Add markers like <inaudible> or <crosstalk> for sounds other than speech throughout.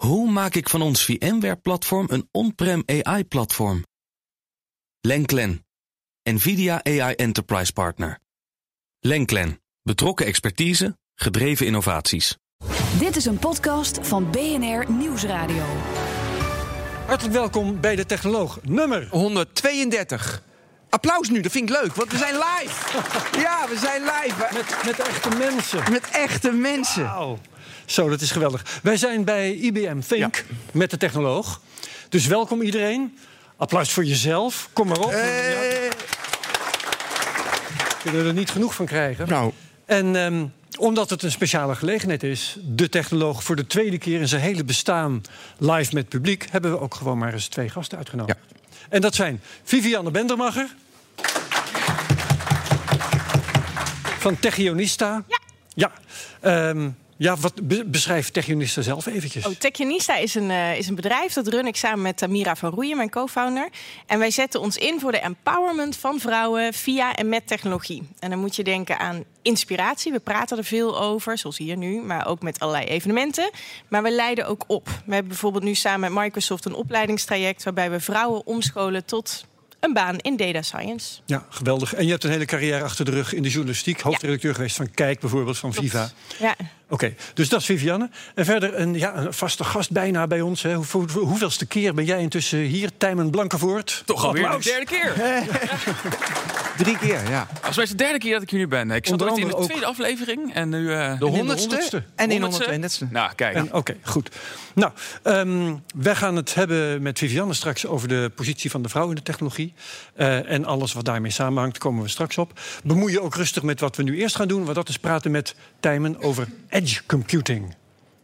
Hoe maak ik van ons VMware-platform een on-prem AI-platform? Lenklen, NVIDIA AI Enterprise Partner. Lenklen, betrokken expertise, gedreven innovaties. Dit is een podcast van BNR Nieuwsradio. Hartelijk welkom bij de Technoloog, nummer 132. Applaus nu, dat vind ik leuk, want we zijn live. <laughs> Ja, we zijn live. met, met echte mensen. Met echte mensen. Zo, dat is geweldig. Wij zijn bij IBM Think met de Technoloog. Dus welkom iedereen. Applaus voor jezelf. Kom maar op. Hey. Ja, kunnen er niet genoeg van krijgen. Nou, En ehm, omdat het een speciale gelegenheid is, de Technoloog voor de tweede keer in zijn hele bestaan live met publiek, hebben we ook gewoon maar eens twee gasten uitgenodigd. En dat zijn Vivianne Bendermacher. Van Techionista. Ja. Ja, Ehm, ja wat be- beschrijft Techionista zelf eventjes? Oh, Techionista is een, eh, is een bedrijf dat run ik samen met Tamira van Roeien, mijn co-founder. En wij zetten ons in voor de empowerment van vrouwen via en met technologie. En dan moet je denken aan inspiratie. We praten er veel over, zoals hier nu, maar ook met allerlei evenementen. Maar we leiden ook op. We hebben bijvoorbeeld nu samen met Microsoft een opleidingstraject waarbij we vrouwen omscholen tot een baan in data science. Ja, geweldig. En je hebt een hele carrière achter de rug in de journalistiek. Hoofdredacteur geweest van Kijk bijvoorbeeld, van Viva. Ja. Oké, dus dat is Vivianne. En verder een, ja, een vaste gast bijna bij ons. Hè. Hoe, hoe- hoeveelste keer ben jij intussen hier, Tijmen Blankenvoort? Toch alweer de derde keer. <laughs> drie keer, ja. Als is de derde keer dat ik hier nu ben. Ik zat in de tweede aflevering en nu... eh, De honderdste honderdste. en in de honderdste. 132ste. Nou, kijk. En- Oké, goed. Nou, ehm, wij gaan het hebben met Vivianne straks over de positie van de vrouw in de technologie. Eh, en alles wat daarmee samenhangt, komen we straks op. Bemoei je ook rustig met wat we nu eerst gaan doen. Want dat is praten met Tijmen over edge computing.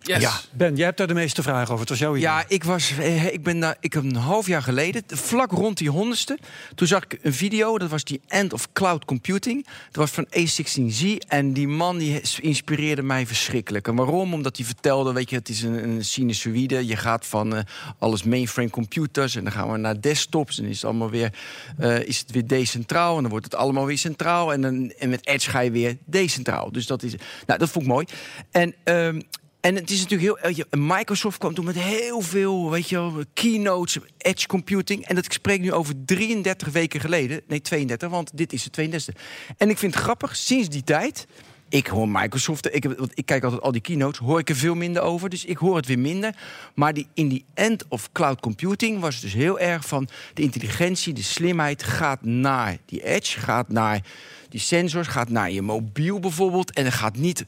Yes. Ja. Ben, jij hebt daar de meeste vragen over. Het was jouw idee. Ja, ik was, eh, ik ben daar, ik heb een half jaar geleden, vlak rond die honderdste, toen zag ik een video. Dat was die End of Cloud Computing. Dat was van A16Z en die man die inspireerde mij verschrikkelijk. En waarom? Omdat hij vertelde, weet je, het is een, een sinusoïde. Je gaat van eh, alles mainframe computers en dan gaan we naar desktops en is het allemaal weer, eh, is het weer decentraal en dan wordt het allemaal weer centraal en, dan, en met Edge ga je weer decentraal. Dus dat is, nou, dat vond ik mooi. En ehm, en het is natuurlijk heel. Microsoft kwam toen met heel veel, weet je wel, keynotes, edge computing. En dat ik spreek nu over 33 weken geleden. Nee, 32, want dit is de 32e. En ik vind het grappig, sinds die tijd. Ik hoor Microsoft, ik, ik kijk altijd al die keynotes, hoor ik er veel minder over. Dus ik hoor het weer minder. Maar die, in die end of cloud computing was het dus heel erg van de intelligentie, de slimheid gaat naar die edge, gaat naar die sensors, gaat naar je mobiel bijvoorbeeld. En er gaat niet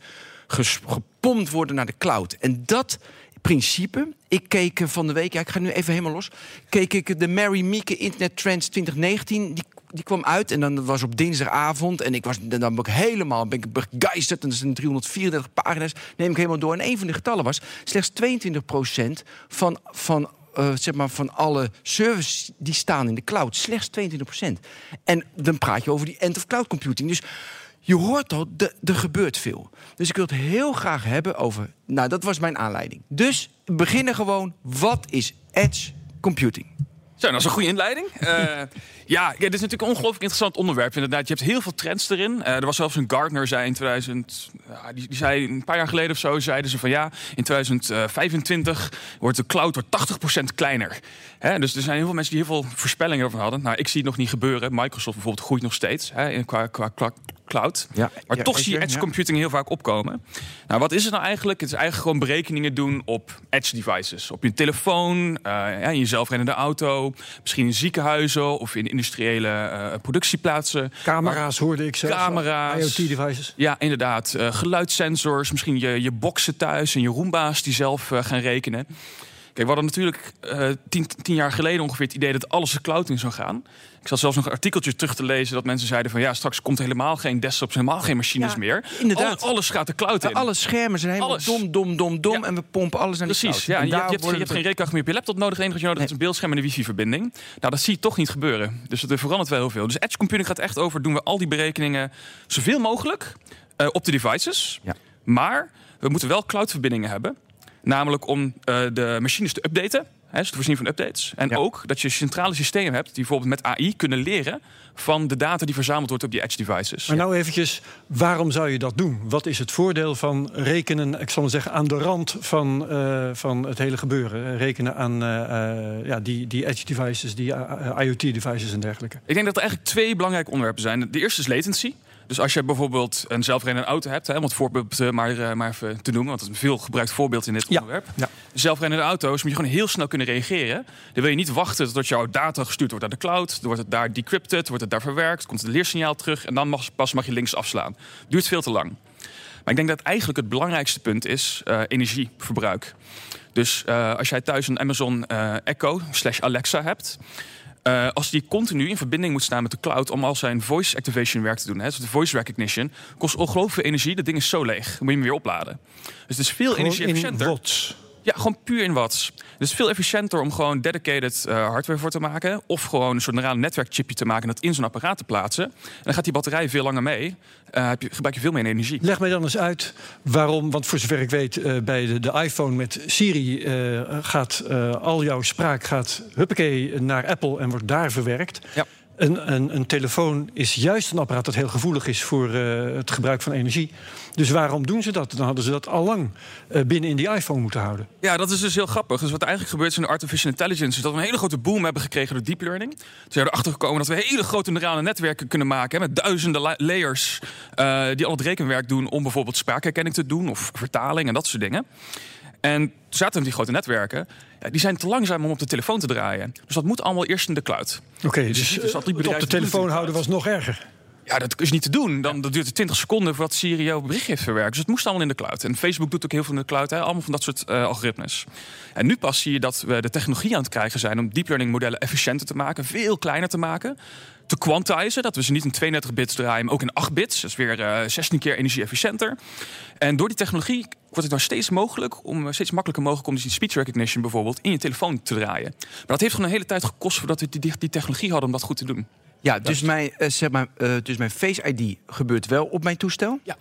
gepompt worden naar de cloud. En dat principe, ik keek van de week, ja, ik ga nu even helemaal los, keek ik de Mary Mieke Internet Trends 2019, die, die kwam uit en dan was op dinsdagavond en ik was dan ben ik helemaal ben ik begeisterd en dat zijn 334 pagina's, neem ik helemaal door. En een van de getallen was slechts 22% van van eh, zeg maar van alle services die staan in de cloud, slechts 22%. En dan praat je over die end of cloud computing. Dus je hoort al, er gebeurt veel. Dus ik wil het heel graag hebben over. Nou, dat was mijn aanleiding. Dus we beginnen gewoon. Wat is edge computing? Zo, dat is een goede inleiding. Eh, <laughs> ja, dit is natuurlijk een ongelooflijk interessant onderwerp. Inderdaad, je hebt heel veel trends erin. Eh, er was zelfs een Gartner zei in 2000, ja, die, die zei een paar jaar geleden of zo, zeiden ze van ja, in 2025 wordt de cloud door 80% kleiner. Hè, dus er zijn heel veel mensen die heel veel voorspellingen over hadden. Nou, ik zie het nog niet gebeuren. Microsoft bijvoorbeeld groeit nog steeds hè, in- qua, qua, qua cloud. Ja, maar ja, toch Azure, zie je edge ja. computing heel vaak opkomen. Nou, wat is het nou eigenlijk? Het is eigenlijk gewoon berekeningen doen op edge devices. Op je telefoon, eh, ja, in je zelfrijdende auto, misschien in ziekenhuizen of in industriële eh, productieplaatsen. Camera's hoorde ik zelf. Camera's. IoT-devices. Ja, inderdaad. Eh, geluidssensors, misschien je, je boxen thuis en je Roomba's die zelf eh, gaan rekenen. Kijk, we hadden natuurlijk eh, tien, tien jaar geleden ongeveer het idee dat alles de cloud in zou gaan. Ik zat zelfs nog een artikeltje terug te lezen dat mensen zeiden van ja, straks komt helemaal geen desktops, helemaal geen machines Ja, meer. inderdaad. Alle- alles gaat de cloud in. Alle schermen zijn helemaal Alles. dom, dom, dom, dom. Ja. En we pompen alles naar de Precies, cloud. ja. En Je, hebt- je hebt, je geen rekenkracht meer op je laptop nodig. Het enige wat je nodig hebt is een beeldscherm en een wifi-verbinding. Nou, dat zie je toch niet gebeuren. Dus het verandert wel heel veel. Dus edge computing gaat echt over, doen we al die berekeningen zoveel mogelijk eh, op de devices. Ja. Maar we moeten wel cloudverbindingen hebben. Namelijk om eh, de machines te updaten. Hè, dus te voorzien van updates. En Ja. ook dat je centrale systemen hebt die bijvoorbeeld met AI kunnen leren van de data die verzameld wordt op die edge devices. Maar nou eventjes, waarom zou je dat doen? Wat is het voordeel van rekenen, ik zal maar zeggen, aan de rand van, eh, van het hele gebeuren? Eh, Rekenen aan ja, die, die edge devices, die IoT devices en dergelijke. Ik denk dat er eigenlijk twee belangrijke onderwerpen zijn. De eerste is latency. Dus als je bijvoorbeeld een zelfrijdende auto hebt, hè, om het voorbeeld eh, maar, eh, maar even te noemen, want het is een veel gebruikt voorbeeld in dit Ja, onderwerp. ja. Zelfrijdende auto's moet je gewoon heel snel kunnen reageren. Dan wil je niet wachten tot jouw data gestuurd wordt naar de cloud. Dan wordt het daar decrypted, wordt het daar verwerkt, komt het leersignaal terug en dan mag, pas mag je links afslaan. Duurt veel te lang. Maar ik denk dat eigenlijk het belangrijkste punt is eh, energieverbruik. Dus als jij thuis een Amazon Echo slash Alexa hebt, eh, als die continu in verbinding moet staan met de cloud om al zijn voice activation werk te doen, hè, dus de voice recognition, kost ongelooflijk veel energie. Dat ding is zo leeg. Dan moet je hem weer opladen. Dus het is veel energie-efficiënter. Ja, gewoon puur in watts. Dus veel efficiënter om gewoon dedicated eh, hardware voor te maken. Of gewoon een soort neurale netwerkchipje te maken en dat in zo'n apparaat te plaatsen. En dan gaat die batterij veel langer mee. Eh, heb je, gebruik je veel meer energie. Leg mij dan eens uit waarom, want voor zover ik weet, eh, bij de, de iPhone met Siri gaat al jouw spraak gaat huppakee naar Apple en wordt daar verwerkt. Ja. Een, een, een telefoon is juist een apparaat dat heel gevoelig is voor eh, het gebruik van energie. Dus waarom doen ze dat? Dan hadden ze dat al lang eh, binnen in die iPhone moeten houden. Ja, dat is dus heel grappig. Dus wat eigenlijk gebeurt in de artificial intelligence... is dat we een hele grote boom hebben gekregen door deep learning. Toen zijn erachter gekomen dat we hele grote neurale netwerken kunnen maken... Met duizenden la- layers eh, die al het rekenwerk doen... om bijvoorbeeld spraakherkenning te doen of vertaling en dat soort dingen. En toen zaten die grote netwerken. Ja, die zijn te langzaam om op de telefoon te draaien. Dus dat moet allemaal eerst in de cloud. Oké, dus eh, dus dat die het op de telefoon houden was nog erger. Ja, dat is niet te doen. Dan dat duurt het 20 seconden voordat Siri jouw bericht heeft verwerkt. Dus het moest allemaal in de cloud. En Facebook doet ook heel veel in de cloud. Hè? Allemaal van dat soort eh, algoritmes. En nu pas zie je dat we de technologie aan het krijgen zijn... om deep learning modellen efficiënter te maken. Veel kleiner te maken. Te quantizen. Dat we ze niet in 32 bits draaien, maar ook in 8 bits. Dat is weer eh 16 keer energie-efficiënter. En door die technologie wordt het nou steeds mogelijk... om eh, steeds makkelijker mogelijk om die speech recognition bijvoorbeeld... in je telefoon te draaien. Maar dat heeft gewoon een hele tijd gekost... voordat we die, die, die technologie hadden om dat goed te doen. Ja, dus mijn, eh, zeg maar, eh, dus mijn Face ID gebeurt wel op mijn toestel. Ja.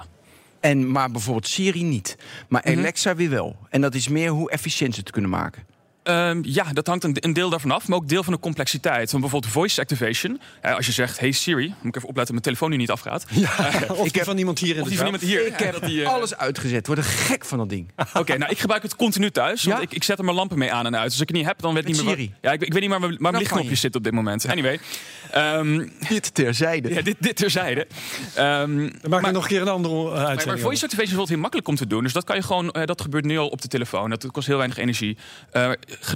En, maar bijvoorbeeld Siri niet. Maar Alexa weer wel. En dat is meer hoe efficiënt ze het kunnen maken. Ehm, ja, dat hangt een, een deel daarvan af, maar ook deel van de complexiteit. Want bijvoorbeeld voice activation. Eh, als je zegt, hey Siri, moet ik even opletten dat mijn telefoon nu niet afgaat. Ja, of ik die heb- van iemand hier in Of de die van iemand hier. Ik heb <laughs> dat die, eh, alles uitgezet. Word er gek van dat ding. Oké, nou ik gebruik het continu thuis. Want Ja? ik, ik zet er mijn lampen mee aan en uit. Dus als ik het niet heb, dan weet ik niet meer. Siri? Waar, ja, ik, ik weet niet meer waar mijn, waar mijn Knap van lichtknopje je. zit op dit moment. Anyway, Ehm, Dit terzijde. ja, dit, dit terzijde. Ehm, Dan maak ik nog een keer een andere uh, Maar, maar uitzending. voice activation is bijvoorbeeld heel makkelijk om te doen. Dus dat kan je gewoon, eh, dat gebeurt nu al op de telefoon. Dat kost heel weinig energie.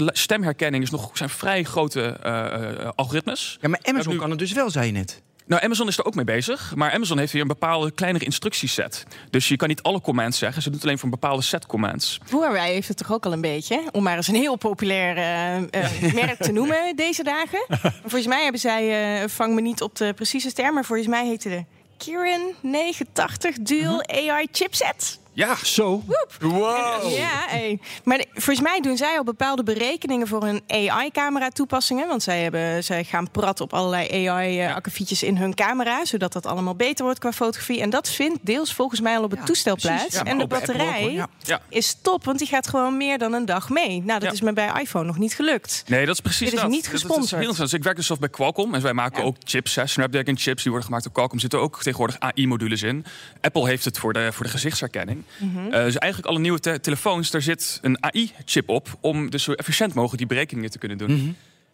Stemherkenning is nog, zijn vrij grote eh, eh, algoritmes. Ja, maar Amazon nu- kan het dus wel, zei je net. Nou, Amazon is er ook mee bezig. Maar Amazon heeft weer een bepaalde kleinere instructieset. Dus je kan niet alle commands zeggen. Ze doet alleen voor een bepaalde set commands. Huawei heeft het toch ook al een beetje. Om maar eens een heel populair eh, <laughs> merk te noemen deze dagen. Maar <laughs> volgens mij hebben zij, eh, vang me niet op de precieze term, maar volgens mij heette de Kirin 980 Dual AI chipset. Ja, Zo, wow. Ja, hey. maar volgens mij doen zij al bepaalde berekeningen voor hun AI-camera toepassingen. Want zij, hebben, zij gaan prat op allerlei AI-akkefietjes in hun camera. Zodat dat allemaal beter wordt qua fotografie. En dat vindt deels volgens mij al op het Ja, toestel plaats. Ja, en de batterij ook. Ja. Is top, want die gaat gewoon meer dan een dag mee. Nou, dat Ja. is me bij iPhone nog niet gelukt. Nee, dat is precies Dit is dat. niet Dat- dat gesponsord. heel interessant. Dus ik werk dus zelf bij Qualcomm. En wij maken Ja. ook chips, hè, Snapdragon chips. Die worden gemaakt door Qualcomm. Zitten ook tegenwoordig AI-modules in. Apple heeft het voor de, voor de gezichtsherkenning. Mhm. Eh, dus eigenlijk alle nieuwe te- telefoons, daar zit een AI-chip op... om dus zo efficiënt mogelijk die berekeningen te kunnen doen. Mhm.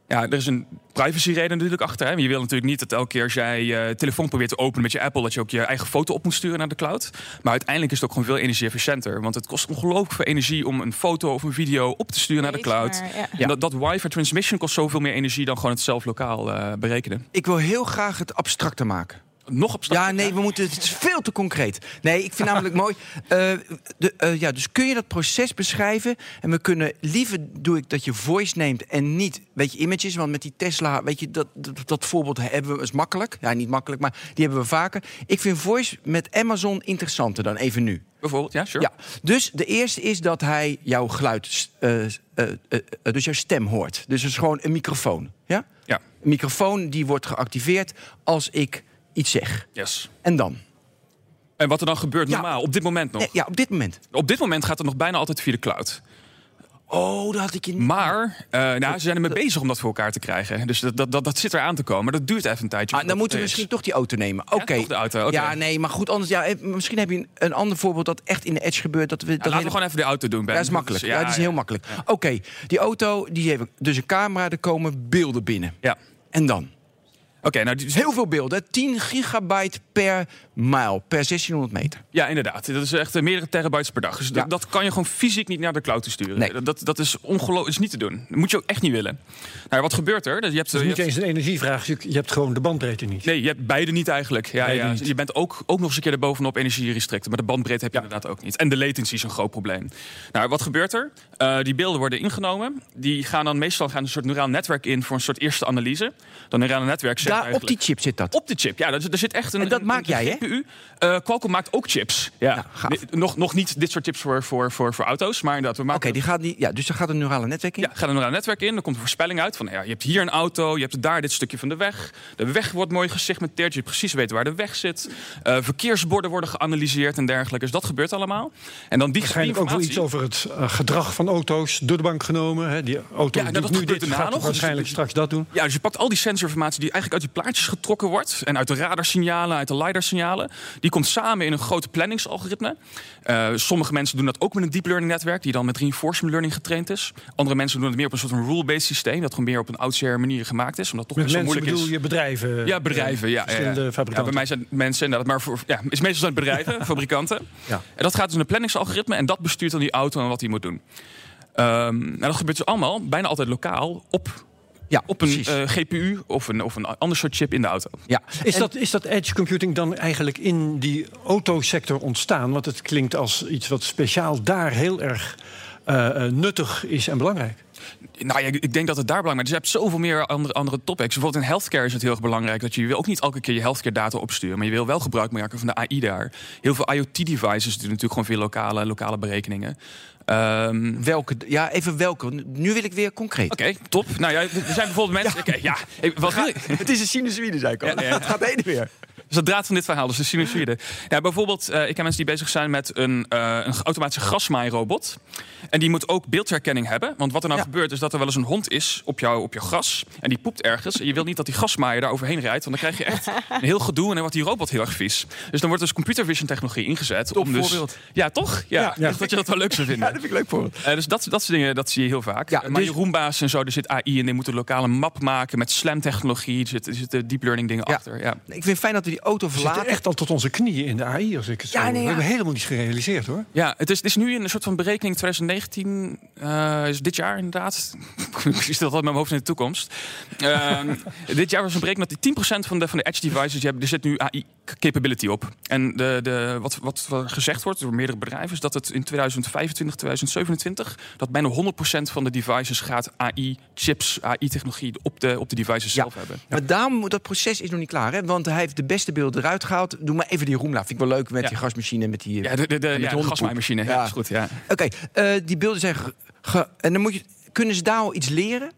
Ja, er is een privacyreden natuurlijk achter. Hè. Je wil natuurlijk niet dat elke keer als jij je telefoon probeert te openen met je Apple... dat je ook je eigen foto op moet sturen naar de cloud. Maar uiteindelijk is het ook gewoon veel energie-efficiënter. Want het kost ongelooflijk veel energie om een foto of een video op te sturen naar de cloud. maar, ja. En dat, dat wifi transmission kost zoveel meer energie dan gewoon het zelf lokaal eh, berekenen. Ik wil heel graag het abstracter maken. Nog op Ja, nee, we moeten, het is veel te concreet. Nee, ik vind namelijk <laughs> mooi. eh, de, eh, ja, dus kun je dat proces beschrijven? En we kunnen liever doe ik dat je voice neemt en niet, weet je, images. Want met die Tesla, weet je, dat, dat, dat voorbeeld hebben we is makkelijk. Ja, niet makkelijk, maar die hebben we vaker. Ik vind voice met Amazon interessanter dan even nu. Bijvoorbeeld, ja, sure. Ja, dus de eerste is dat hij jouw geluid, eh, dus jouw stem hoort. Dus het is gewoon een microfoon. Ja? Ja, Een microfoon die wordt geactiveerd als ik iets zeg. yes. En dan? En wat er dan gebeurt Ja. normaal, op dit moment nog? Nee, ja, op dit moment. Op dit moment gaat het nog bijna altijd via de cloud. Oh, dat had ik je niet. Maar uh, nou, ze zijn ermee bezig om dat voor elkaar te krijgen. Dus dat, dat, dat, dat zit er aan te komen. Dat duurt even een tijdje. Ah, dan moeten we misschien toch die auto nemen. Oké. Ja, de auto. Okay. Ja, nee, maar goed. Anders, ja, eh, misschien heb je een, een ander voorbeeld dat echt in de edge gebeurt. Dat we, ja, dat laten we gewoon even de auto doen. Ben. Ja, dat is makkelijk. Ja, dat is heel makkelijk. Oké, die auto, die heeft dus een camera. Er komen beelden binnen. Ja. En dan? Oké, nou, die... heel veel beelden. 10 gigabyte per mijl, per 1600 meter. Ja, inderdaad. Dat is echt meerdere terabytes per dag. Dus Ja. dat kan je gewoon fysiek niet naar de cloud te sturen. Nee. Dat, dat is ongelooflijk. is niet te doen. Dat moet je ook echt niet willen. Nou, wat gebeurt er? Dus je hebt, Het is je niet hebt- eens een energievraag, je, je hebt gewoon de bandbreedte niet. Nee, je hebt beide niet eigenlijk. Ja, Beide ja. niet. Je bent ook, ook nog eens een keer erbovenop energierestricten. Maar de bandbreedte heb je inderdaad ook niet. En de latency is een groot probleem. Nou, wat gebeurt er? Eh, die beelden worden ingenomen. Die gaan dan meestal gaan een soort neuraal netwerk in voor een soort eerste analyse. Dat neurale netwerk zegt Daar op die chip zit dat. Op de chip, ja. Er, er zit echt een. En dat een- maak een jij, hè? GPU. Eh, Qualcomm maakt ook chips. Ja. Nee, nog, nog niet dit soort chips voor, voor, voor, voor auto's. Maar inderdaad, we Oké, maken. die gaat die, ja, dus er gaat een neurale netwerk in. Ja, gaat een netwerk in. Dan komt een voorspelling uit van ja, je hebt hier een auto, je hebt daar dit stukje van de weg. De weg wordt mooi gesegmenteerd, je precies weet waar de weg zit. Eh, verkeersborden worden geanalyseerd en dergelijke. Dus dat gebeurt allemaal. En dan die Waarschijnlijk ook wel iets over het eh, gedrag van auto's door de bank genomen. Hè. Die auto Ja, nou, doet dat nu dit, gaat nog. waarschijnlijk Dus- straks dat doen. Ja, dus je pakt al die sensorinformatie die eigenlijk uit die plaatjes getrokken wordt. En uit de radarsignalen, uit de LiDAR-signalen. Die komt samen in een grote planningsalgoritme. Eh, sommige mensen doen dat ook met een deep learning netwerk. Die dan met reinforcement learning getraind is. Andere mensen doen het meer op een soort van rule-based systeem. Dat gewoon meer op een outsider manier gemaakt is. Omdat het toch Met moeilijk bedoel is. je bedrijven? Ja, bedrijven. eh, Ja, ja, Verschillende ja. Ja, fabrikanten. bij mij zijn mensen inderdaad. Maar voor, ja, is meestal zijn het bedrijven, <laughs> fabrikanten. Ja. En dat gaat dus in een planningsalgoritme. En dat bestuurt dan die auto en wat hij moet doen. Ehm, nou, dat gebeurt dus allemaal, bijna altijd lokaal, op, Ja, op een eh, GPU of een, of een ander soort chip in de auto. ja. Is En- dat, is dat edge computing dan eigenlijk in die autosector ontstaan? Want het klinkt als iets wat speciaal daar heel erg eh, eh, nuttig is en belangrijk. Nou ja, ik ik denk dat het daar belangrijk is. Dus je hebt zoveel meer andere, andere topics. Bijvoorbeeld in healthcare is het heel erg belangrijk dat je, je wil ook niet elke keer je healthcare data opsturen, maar je wil wel gebruik maken van de AI daar. Heel veel IoT-devices doen natuurlijk gewoon veel lokale, lokale berekeningen. Ehm, Welke? Ja, even welke. Nu wil ik weer concreet. Oké, top. Nou ja, er zijn bijvoorbeeld mensen. Ja. Hey, wat wil ik? <laughs> Het is een sinusoïde, zei ik al. Ja, ja. Het gaat heen en weer. Dus de draad van dit verhaal, dus de sinusoïde. Ja, bijvoorbeeld, eh, ik heb mensen die bezig zijn met een, eh, een automatische grasmaairobot. En die moet ook beeldherkenning hebben. Want wat er nou Ja. gebeurt, is dat er wel eens een hond is op, jou, op jouw gras. En die poept ergens. En je wil niet dat die grasmaaier daar overheen rijdt. Want dan krijg je echt een heel gedoe. En dan wordt die robot heel erg vies. Dus dan wordt dus computer vision technologie ingezet. Top om dus, voorbeeld. Ja, toch? Ja, Ja, ja, dat je dat wel leuk zou vinden. Ja, dat vind ik leuk voor. Eh, dus dat, dat soort dingen, dat zie je heel vaak. Ja, maar dus- je Roomba's en zo, er zit AI in. Die moeten een lokale map maken met SLAM-technologie. Er zitten, er zitten deep learning dingen achter. Ja. Ik vind het fijn dat we die auto We verlaten. echt al tot onze knieën in de AI, als ik het zo... Ja, nee, We hebben helemaal niet gerealiseerd, hoor. Ja, het is, het is nu een soort van berekening 2019, eh, is dit jaar inderdaad. <laughs> ik zit altijd met mijn hoofd in de toekomst. Ehm, <laughs> dit jaar was een berekening dat die 10% van de, van de edge devices, die hebben, er zit nu AI capability op. En de, de, wat, wat gezegd wordt door meerdere bedrijven, is dat het in 2025, 2027, dat bijna 100% van de devices gaat AI chips, AI technologie op de, op de devices Ja. zelf hebben. Maar daarom moet dat proces is nog niet klaar, hè? Want hij heeft de beste beelden eruit gehaald. Doe maar even die Roomla. Vind ik wel leuk met Ja. die gasmachine met die. Ja, de, de, de, met ja, de gasmaaimachine. Ja, is goed. Ja. Oké, eh, die beelden zijn. en dan moet je. Kunnen ze daar al iets leren?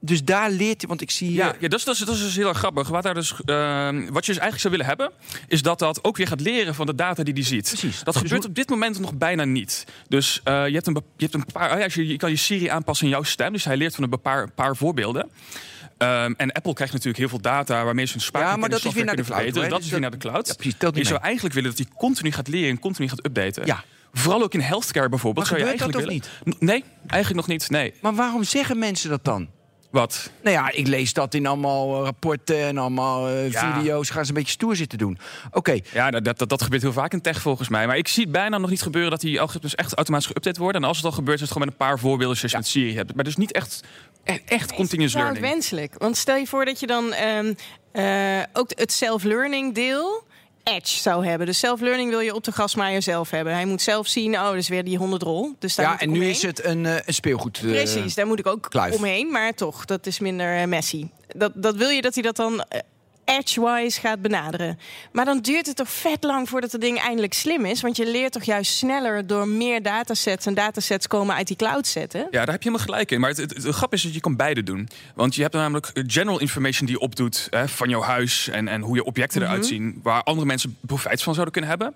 Dus daar leert hij, want ik zie. Ja, ja dat, is, dat, is, dat is dus heel erg grappig. Wat, daar dus, ehm, wat je dus eigenlijk zou willen hebben, is dat dat ook weer gaat leren van de data die die ziet. Precies. Dat Dus gebeurt hoe- op dit moment nog bijna niet. Dus eh, je, hebt een, je hebt een paar. oh ja, je, je kan je Siri aanpassen in jouw stem. Dus hij leert van een paar, paar voorbeelden. Ehm, en Apple krijgt natuurlijk heel veel data waarmee ze hun spraak Ja, maar dat is weer naar de cloud, hè? Dat Dus is weer dat- naar de cloud. Ja, precies, telt je niet zou eigenlijk willen dat hij continu gaat leren en continu gaat updaten. Ja. Vooral ook in healthcare bijvoorbeeld. Maar zou je gebeurt dat eigenlijk willen. N- Nee, eigenlijk nog niet. Nee. Maar waarom zeggen mensen dat dan? Wat? Nou ja, ik lees dat in allemaal eh, rapporten en allemaal eh, Ja. video's. Gaan ze een beetje stoer zitten doen. Oké, Ja, dat, dat, dat gebeurt heel vaak in tech volgens mij. Maar ik zie het bijna nog niet gebeuren dat die algoritmes echt automatisch geüpdate worden. En als het al gebeurt, is het gewoon met een paar voorbeelden zoals je met Siri hebt. Maar dus niet echt, echt, echt continuous Zou het learning. wenselijk? Want stel je voor dat je dan ehm, eh, ook het self-learning deel edge zou hebben. Dus self-learning wil je op de grasmaaier zelf hebben. Hij moet zelf zien, oh, dat is weer die 100 rol. Dus daar ja, en nu is het een, eh, een speelgoed. eh, Precies, daar moet ik ook kluif. omheen. Maar toch, dat is minder eh, messy. Dat, dat wil je dat hij dat dan edgewise gaat benaderen. Maar dan duurt het toch vet lang voordat het ding eindelijk slim is. Want je leert toch juist sneller door meer datasets en datasets komen uit die cloud zetten. Ja, daar heb je helemaal gelijk in. Maar het, het, het grap is dat je kan beide doen. Want je hebt namelijk general information die je opdoet hè, van jouw huis en, en hoe je objecten Mhm. eruit zien, waar andere mensen profijt van zouden kunnen hebben.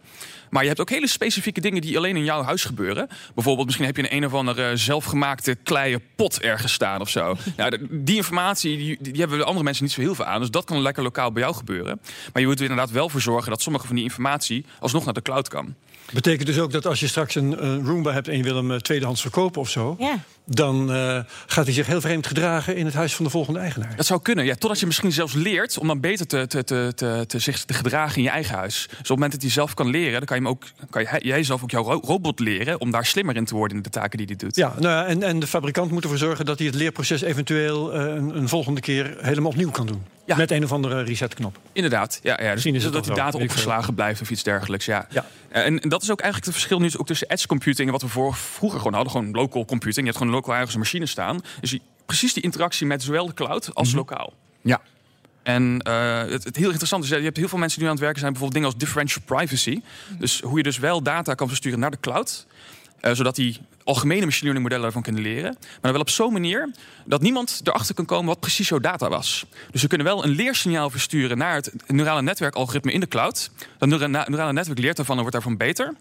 Maar je hebt ook hele specifieke dingen die alleen in jouw huis gebeuren. Bijvoorbeeld, misschien heb je een een of andere zelfgemaakte kleie pot ergens staan of zo. <laughs> nou, die informatie die, die hebben de andere mensen niet zo heel veel aan. Dus dat kan lekker lokaal bij jou gebeuren. Maar je moet er inderdaad wel voor zorgen dat sommige van die informatie alsnog naar de cloud kan. Betekent dus ook dat als je straks een, een Roomba hebt en je wil hem eh, tweedehands verkopen of zo, Ja. Dan eh, gaat hij zich heel vreemd gedragen in het huis van de volgende eigenaar. Dat zou kunnen, ja. Totdat je misschien zelfs leert om dan beter te, te, te, te, te, zich te gedragen in je eigen huis. Dus op het moment dat hij zelf kan leren, dan kan je hem ook, kan je, jij zelf ook jouw ro- robot leren om daar slimmer in te worden in de taken die hij doet. Ja, nou ja, en, en de fabrikant moet ervoor zorgen dat hij het leerproces eventueel eh, een, een volgende keer helemaal opnieuw kan doen. Ja. Met een of andere resetknop. Inderdaad. Ja, ja. Dus Misschien is het dat die data opgeslagen blijft of iets dergelijks. Ja. Ja. En, en dat is ook eigenlijk het verschil nu ook tussen edge computing en wat we voor, vroeger gewoon hadden. Gewoon local computing. Je hebt gewoon local ergens een machine staan. Dus precies die interactie met zowel de cloud als lokaal. Ja. En eh, het, het heel interessant is, dat je hebt heel veel mensen die nu aan het werken zijn, bijvoorbeeld dingen als differential privacy. Dus hoe je dus wel data kan versturen naar de cloud, eh, zodat die algemene machine learning modellen daarvan kunnen leren. Maar dan wel op zo'n manier dat niemand erachter kan komen wat precies jouw data was. Dus we kunnen wel een leersignaal versturen naar het neurale netwerkalgoritme in de cloud. Dat neura- neurale netwerk leert daarvan en wordt daarvan beter.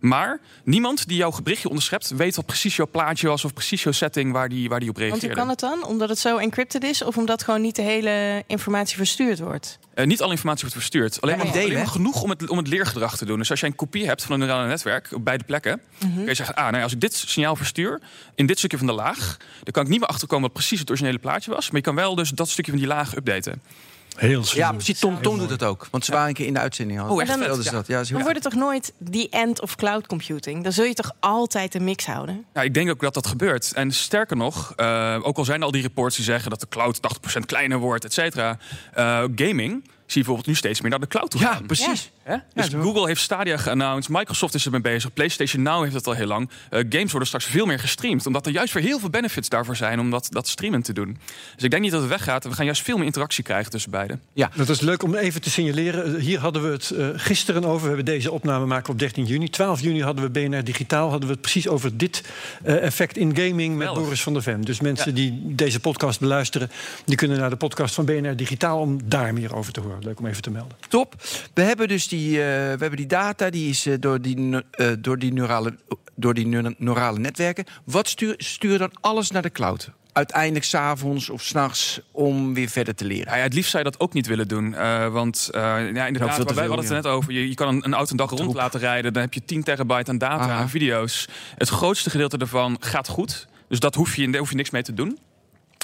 Maar niemand die jouw berichtje onderschept, weet wat precies jouw plaatje was of precies jouw setting waar die, waar die op Want reageerde. hoe kan het dan? Omdat het zo encrypted is of omdat gewoon niet de hele informatie verstuurd wordt? Eh, niet alle informatie wordt verstuurd. Alleen maar, delen, alleen maar genoeg om het, om het leergedrag te doen. Dus als jij een kopie hebt van een neurale netwerk op beide plekken, Mhm. kun je zeggen: ah, nou ja, als ik dit signaal verstuur in dit stukje van de laag, dan kan ik niet meer achterkomen wat precies het originele plaatje was. Maar je kan wel dus dat stukje van die laag updaten. Heel slim. Ja, precies. Tom, Tom doet dat ook. Want ze waren een keer in de uitzending. al. Oh, echt? Ze Ja. dat. Ja, Dan wordt het toch nooit die end of cloud computing? Dan zul je toch altijd een mix houden? Ja, ik denk ook dat dat gebeurt. En sterker nog, eh, ook al zijn er al die reports die zeggen dat de cloud 80% kleiner wordt, et cetera. eh, gaming bijvoorbeeld nu steeds meer naar de cloud toe Ja, gaan. precies. Hè? Dus. Google heeft Stadia geannounced, Microsoft is ermee bezig, PlayStation Now heeft het al heel lang. Eh, games worden straks veel meer gestreamd, omdat er juist weer heel veel benefits daarvoor zijn om dat, dat streamen te doen. Dus ik denk niet dat het weggaat. We gaan juist veel meer interactie krijgen tussen beiden. Dat is leuk om even te signaleren. Eh, Hier hadden we het eh, gisteren over. We hebben deze opname maken op 13 juni. 12 juni hadden we BNR Digitaal. Hadden we het precies over dit effect in gaming met. Boris van der Ven. Dus mensen die deze podcast beluisteren, die kunnen naar de podcast van BNR Digitaal om daar meer over te horen. Leuk om even te melden. Top. We hebben dus die, eh, we hebben die data, die is eh, door, die, eh, door die, neurale, door die neu- neurale netwerken. Wat stuur, stuur dan alles naar de cloud? Uiteindelijk s'avonds of s'nachts om weer verder te leren. Ja, ja, het liefst zou je dat ook niet willen doen. eh, want eh, ja, inderdaad, veel veel, hadden het er net over. Je, je kan een, een auto een dag rond laten rijden. Dan heb je 10 terabyte aan data, Aha. aan video's. Het grootste gedeelte daarvan gaat goed. Dus dat hoef je, daar hoef je niks mee te doen.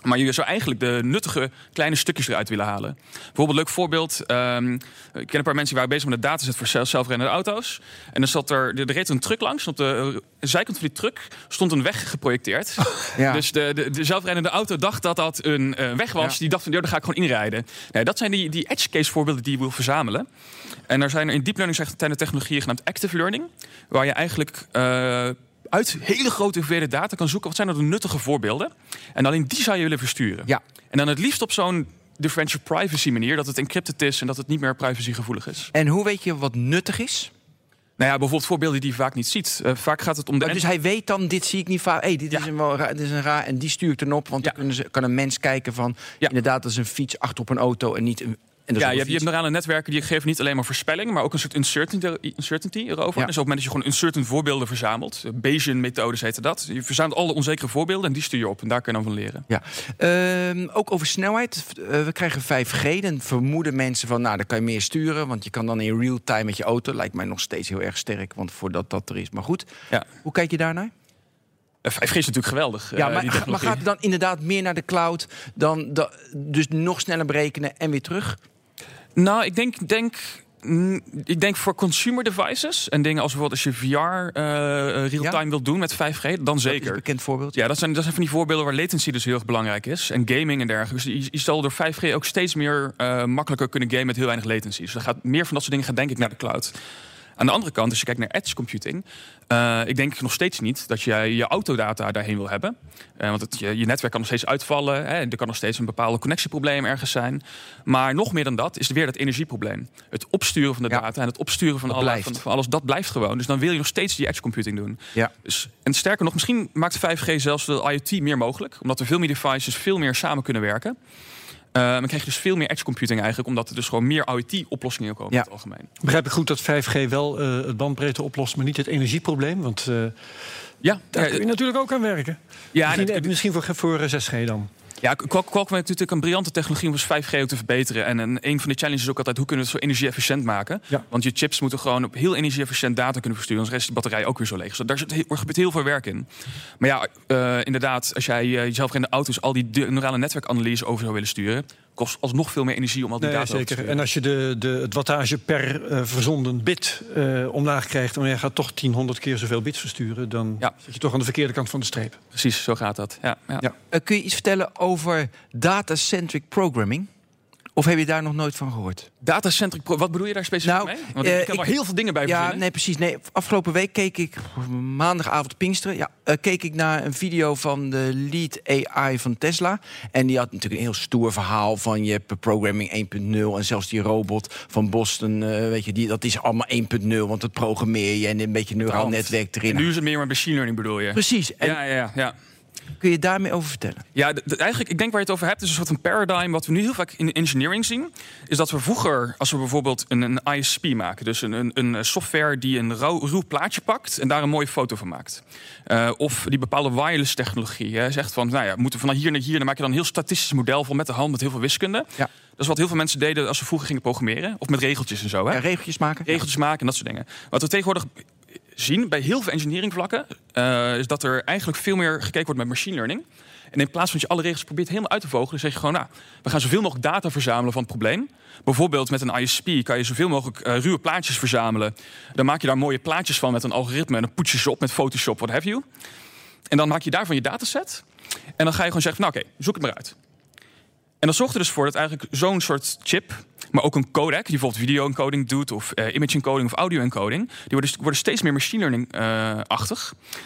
Maar je zou eigenlijk de nuttige kleine stukjes eruit willen halen. Bijvoorbeeld, een leuk voorbeeld. ehm, ik ken een paar mensen die waren bezig met een dataset voor zelf- zelfrijdende auto's. En dan zat er, er reed een truck langs. En op de zijkant van die truck stond een weg geprojecteerd. Ja. Dus de, de, de zelfrijdende auto dacht dat dat een eh, weg was. Ja. Die dacht van, "Yo, daar ga ik gewoon inrijden. Nee, dat zijn die, die edge case voorbeelden die je wil verzamelen. En er zijn er in deep learning zijn er technologieën genaamd active learning. Waar je eigenlijk eh, uit hele grote hoeveelheden data kan zoeken. Wat zijn er de nuttige voorbeelden? En alleen die zou je willen versturen. Ja. En dan het liefst op zo'n differential privacy manier. Dat het encrypted is en dat het niet meer privacygevoelig is. En hoe weet je wat nuttig is? Nou ja, bijvoorbeeld voorbeelden die je vaak niet ziet. Eh, vaak gaat het om de... Dus hij weet dan, dit zie ik niet vaak. Hey, dit, Ja. is een wel raar, dit is een raar. En die stuur ik dan op. Want Ja. dan kunnen ze, kan een mens kijken van... Ja. Inderdaad, dat is een fiets achter op een auto en niet een... Ja, je hebt, je hebt fiets. neurale netwerken die geven niet alleen maar voorspelling, maar ook een soort uncertainty, uncertainty erover. Ja. Dus op het moment dat je gewoon uncertain voorbeelden verzamelt, eh, Bayesian methodes heette dat. Je verzamelt alle onzekere voorbeelden en die stuur je op en daar kun je dan van leren. Ja. Ehm, ook over snelheid. Eh, we krijgen 5G. Dan vermoeden mensen van, nou, dan kan je meer sturen. Want je kan dan in real time met je auto. Lijkt mij nog steeds heel erg sterk, want voordat dat er is. Maar goed, Ja. hoe kijk je daarnaar? Eh, 5G is natuurlijk geweldig. eh, ja, maar, <laughs> maar gaat het dan inderdaad meer naar de cloud? Dan, da- dus nog sneller berekenen en weer terug? Nou, ik denk, denk, mm, ik denk voor consumer devices en dingen als bijvoorbeeld als je VR eh, real-time wilt doen met 5G, dan Dat is zeker. een bekend voorbeeld. Ja, dat zijn, dat zijn van die voorbeelden waar latency dus heel erg belangrijk is. En gaming en dergelijke. Dus je, je zal door 5G ook steeds meer eh, makkelijker kunnen gamen met heel weinig latency. Dus er gaat meer van dat soort dingen gaat denk ik naar de cloud. Aan de andere kant, als je kijkt naar edge computing, uh, ik denk nog steeds niet dat jij je autodata daarheen wil hebben. Uh, want het, je, je, netwerk kan nog steeds uitvallen. Hè, er kan nog steeds een bepaalde connectieprobleem ergens zijn. Maar nog meer dan dat is weer dat energieprobleem. Het opsturen van de ja. data en het opsturen van, alle, van, van, alles, dat blijft gewoon. Dus dan wil je nog steeds die edge computing doen. Ja. Dus, en sterker nog, misschien maakt 5G zelfs de IoT meer mogelijk. Omdat er veel meer devices veel meer samen kunnen werken. Uh, dan krijg je dus veel meer edge computing eigenlijk, omdat er dus gewoon meer IoT-oplossingen komen ja. in het algemeen. Begrijp ik goed dat 5G wel uh, het bandbreedte oplost, maar niet het energieprobleem? Want uh, ja, daar kun je natuurlijk ook aan werken. Ja, misschien, misschien voor, voor 6G dan. Ja, Qualcomm heeft natuurlijk een briljante technologie om dus 5G ook te verbeteren. En, en een van de challenges is ook altijd hoe kunnen we het zo energie-efficiënt maken. Ja. Want je chips moeten gewoon op heel energie-efficiënt data kunnen versturen. Anders rest de batterij ook weer zo leeg. Dus daar zit, er gebeurt heel veel werk in. Maar ja, uh, inderdaad, als jij uh, jezelf in de auto's al die neurale netwerkanalyse over zou willen sturen kost alsnog veel meer energie om al die nee, data zeker. te sturen. En als je de, de, het wattage per uh, verzonden bit uh, omlaag krijgt... en je gaat toch 10, 100 keer zoveel bits versturen... dan ja. zit je toch aan de verkeerde kant van de streep. Precies, zo gaat dat. Ja, ja. ja. Uh, kun je iets vertellen over data-centric programming? Of heb je daar nog nooit van gehoord? Datacentric, wat bedoel je daar specifiek nou, mee? Want uh, ik kan er heel veel dingen bij Ja, verzinnen. nee, precies. Nee, afgelopen week keek ik, maandagavond Pinksteren, ja, uh, keek ik naar een video van de lead AI van Tesla. En die had natuurlijk een heel stoer verhaal van je hebt programming 1.0 en zelfs die robot van Boston, uh, weet je, die, dat is allemaal 1.0, want dat programmeer je en een beetje neuraal netwerk erin. En nu is het meer maar machine learning bedoel je? Precies. En Ja, ja, ja. Kun je daarmee over vertellen? Ja, eigenlijk, ik denk waar je het over hebt, is een soort van paradigm. Wat we nu heel vaak in engineering zien, is dat we vroeger, als we bijvoorbeeld een, een ISP maken, dus een, een, een software die een rauw, ruw plaatje pakt en daar een mooie foto van maakt. Uh, of die bepaalde wireless technologie. Hè, zegt van, nou ja, we moeten van hier naar hier, dan maak je dan een heel statistisch model van met de hand met heel veel wiskunde. Ja. Dat is wat heel veel mensen deden als ze vroeger gingen programmeren. Of met regeltjes en zo. Hè? Ja, regeltjes maken? regeltjes maken en dat soort dingen. Wat we tegenwoordig zien bij heel veel engineeringvlakken, uh, is dat er eigenlijk veel meer gekeken wordt met machine learning. En in plaats van dat je alle regels probeert helemaal uit te vogelen, zeg je gewoon, nou, we gaan zoveel mogelijk data verzamelen van het probleem. Bijvoorbeeld met een ISP kan je zoveel mogelijk uh, ruwe plaatjes verzamelen. Dan maak je daar mooie plaatjes van met een algoritme en dan poets je ze op met Photoshop, wat have you. En dan maak je daarvan je dataset. En dan ga je gewoon zeggen, nou oké, zoek het maar uit. En dat zorgt er dus voor dat eigenlijk zo'n soort chip, maar ook een codec, die bijvoorbeeld video-encoding doet, of uh, image-encoding of audio-encoding, die worden, steeds meer machine learning-achtig. Uh,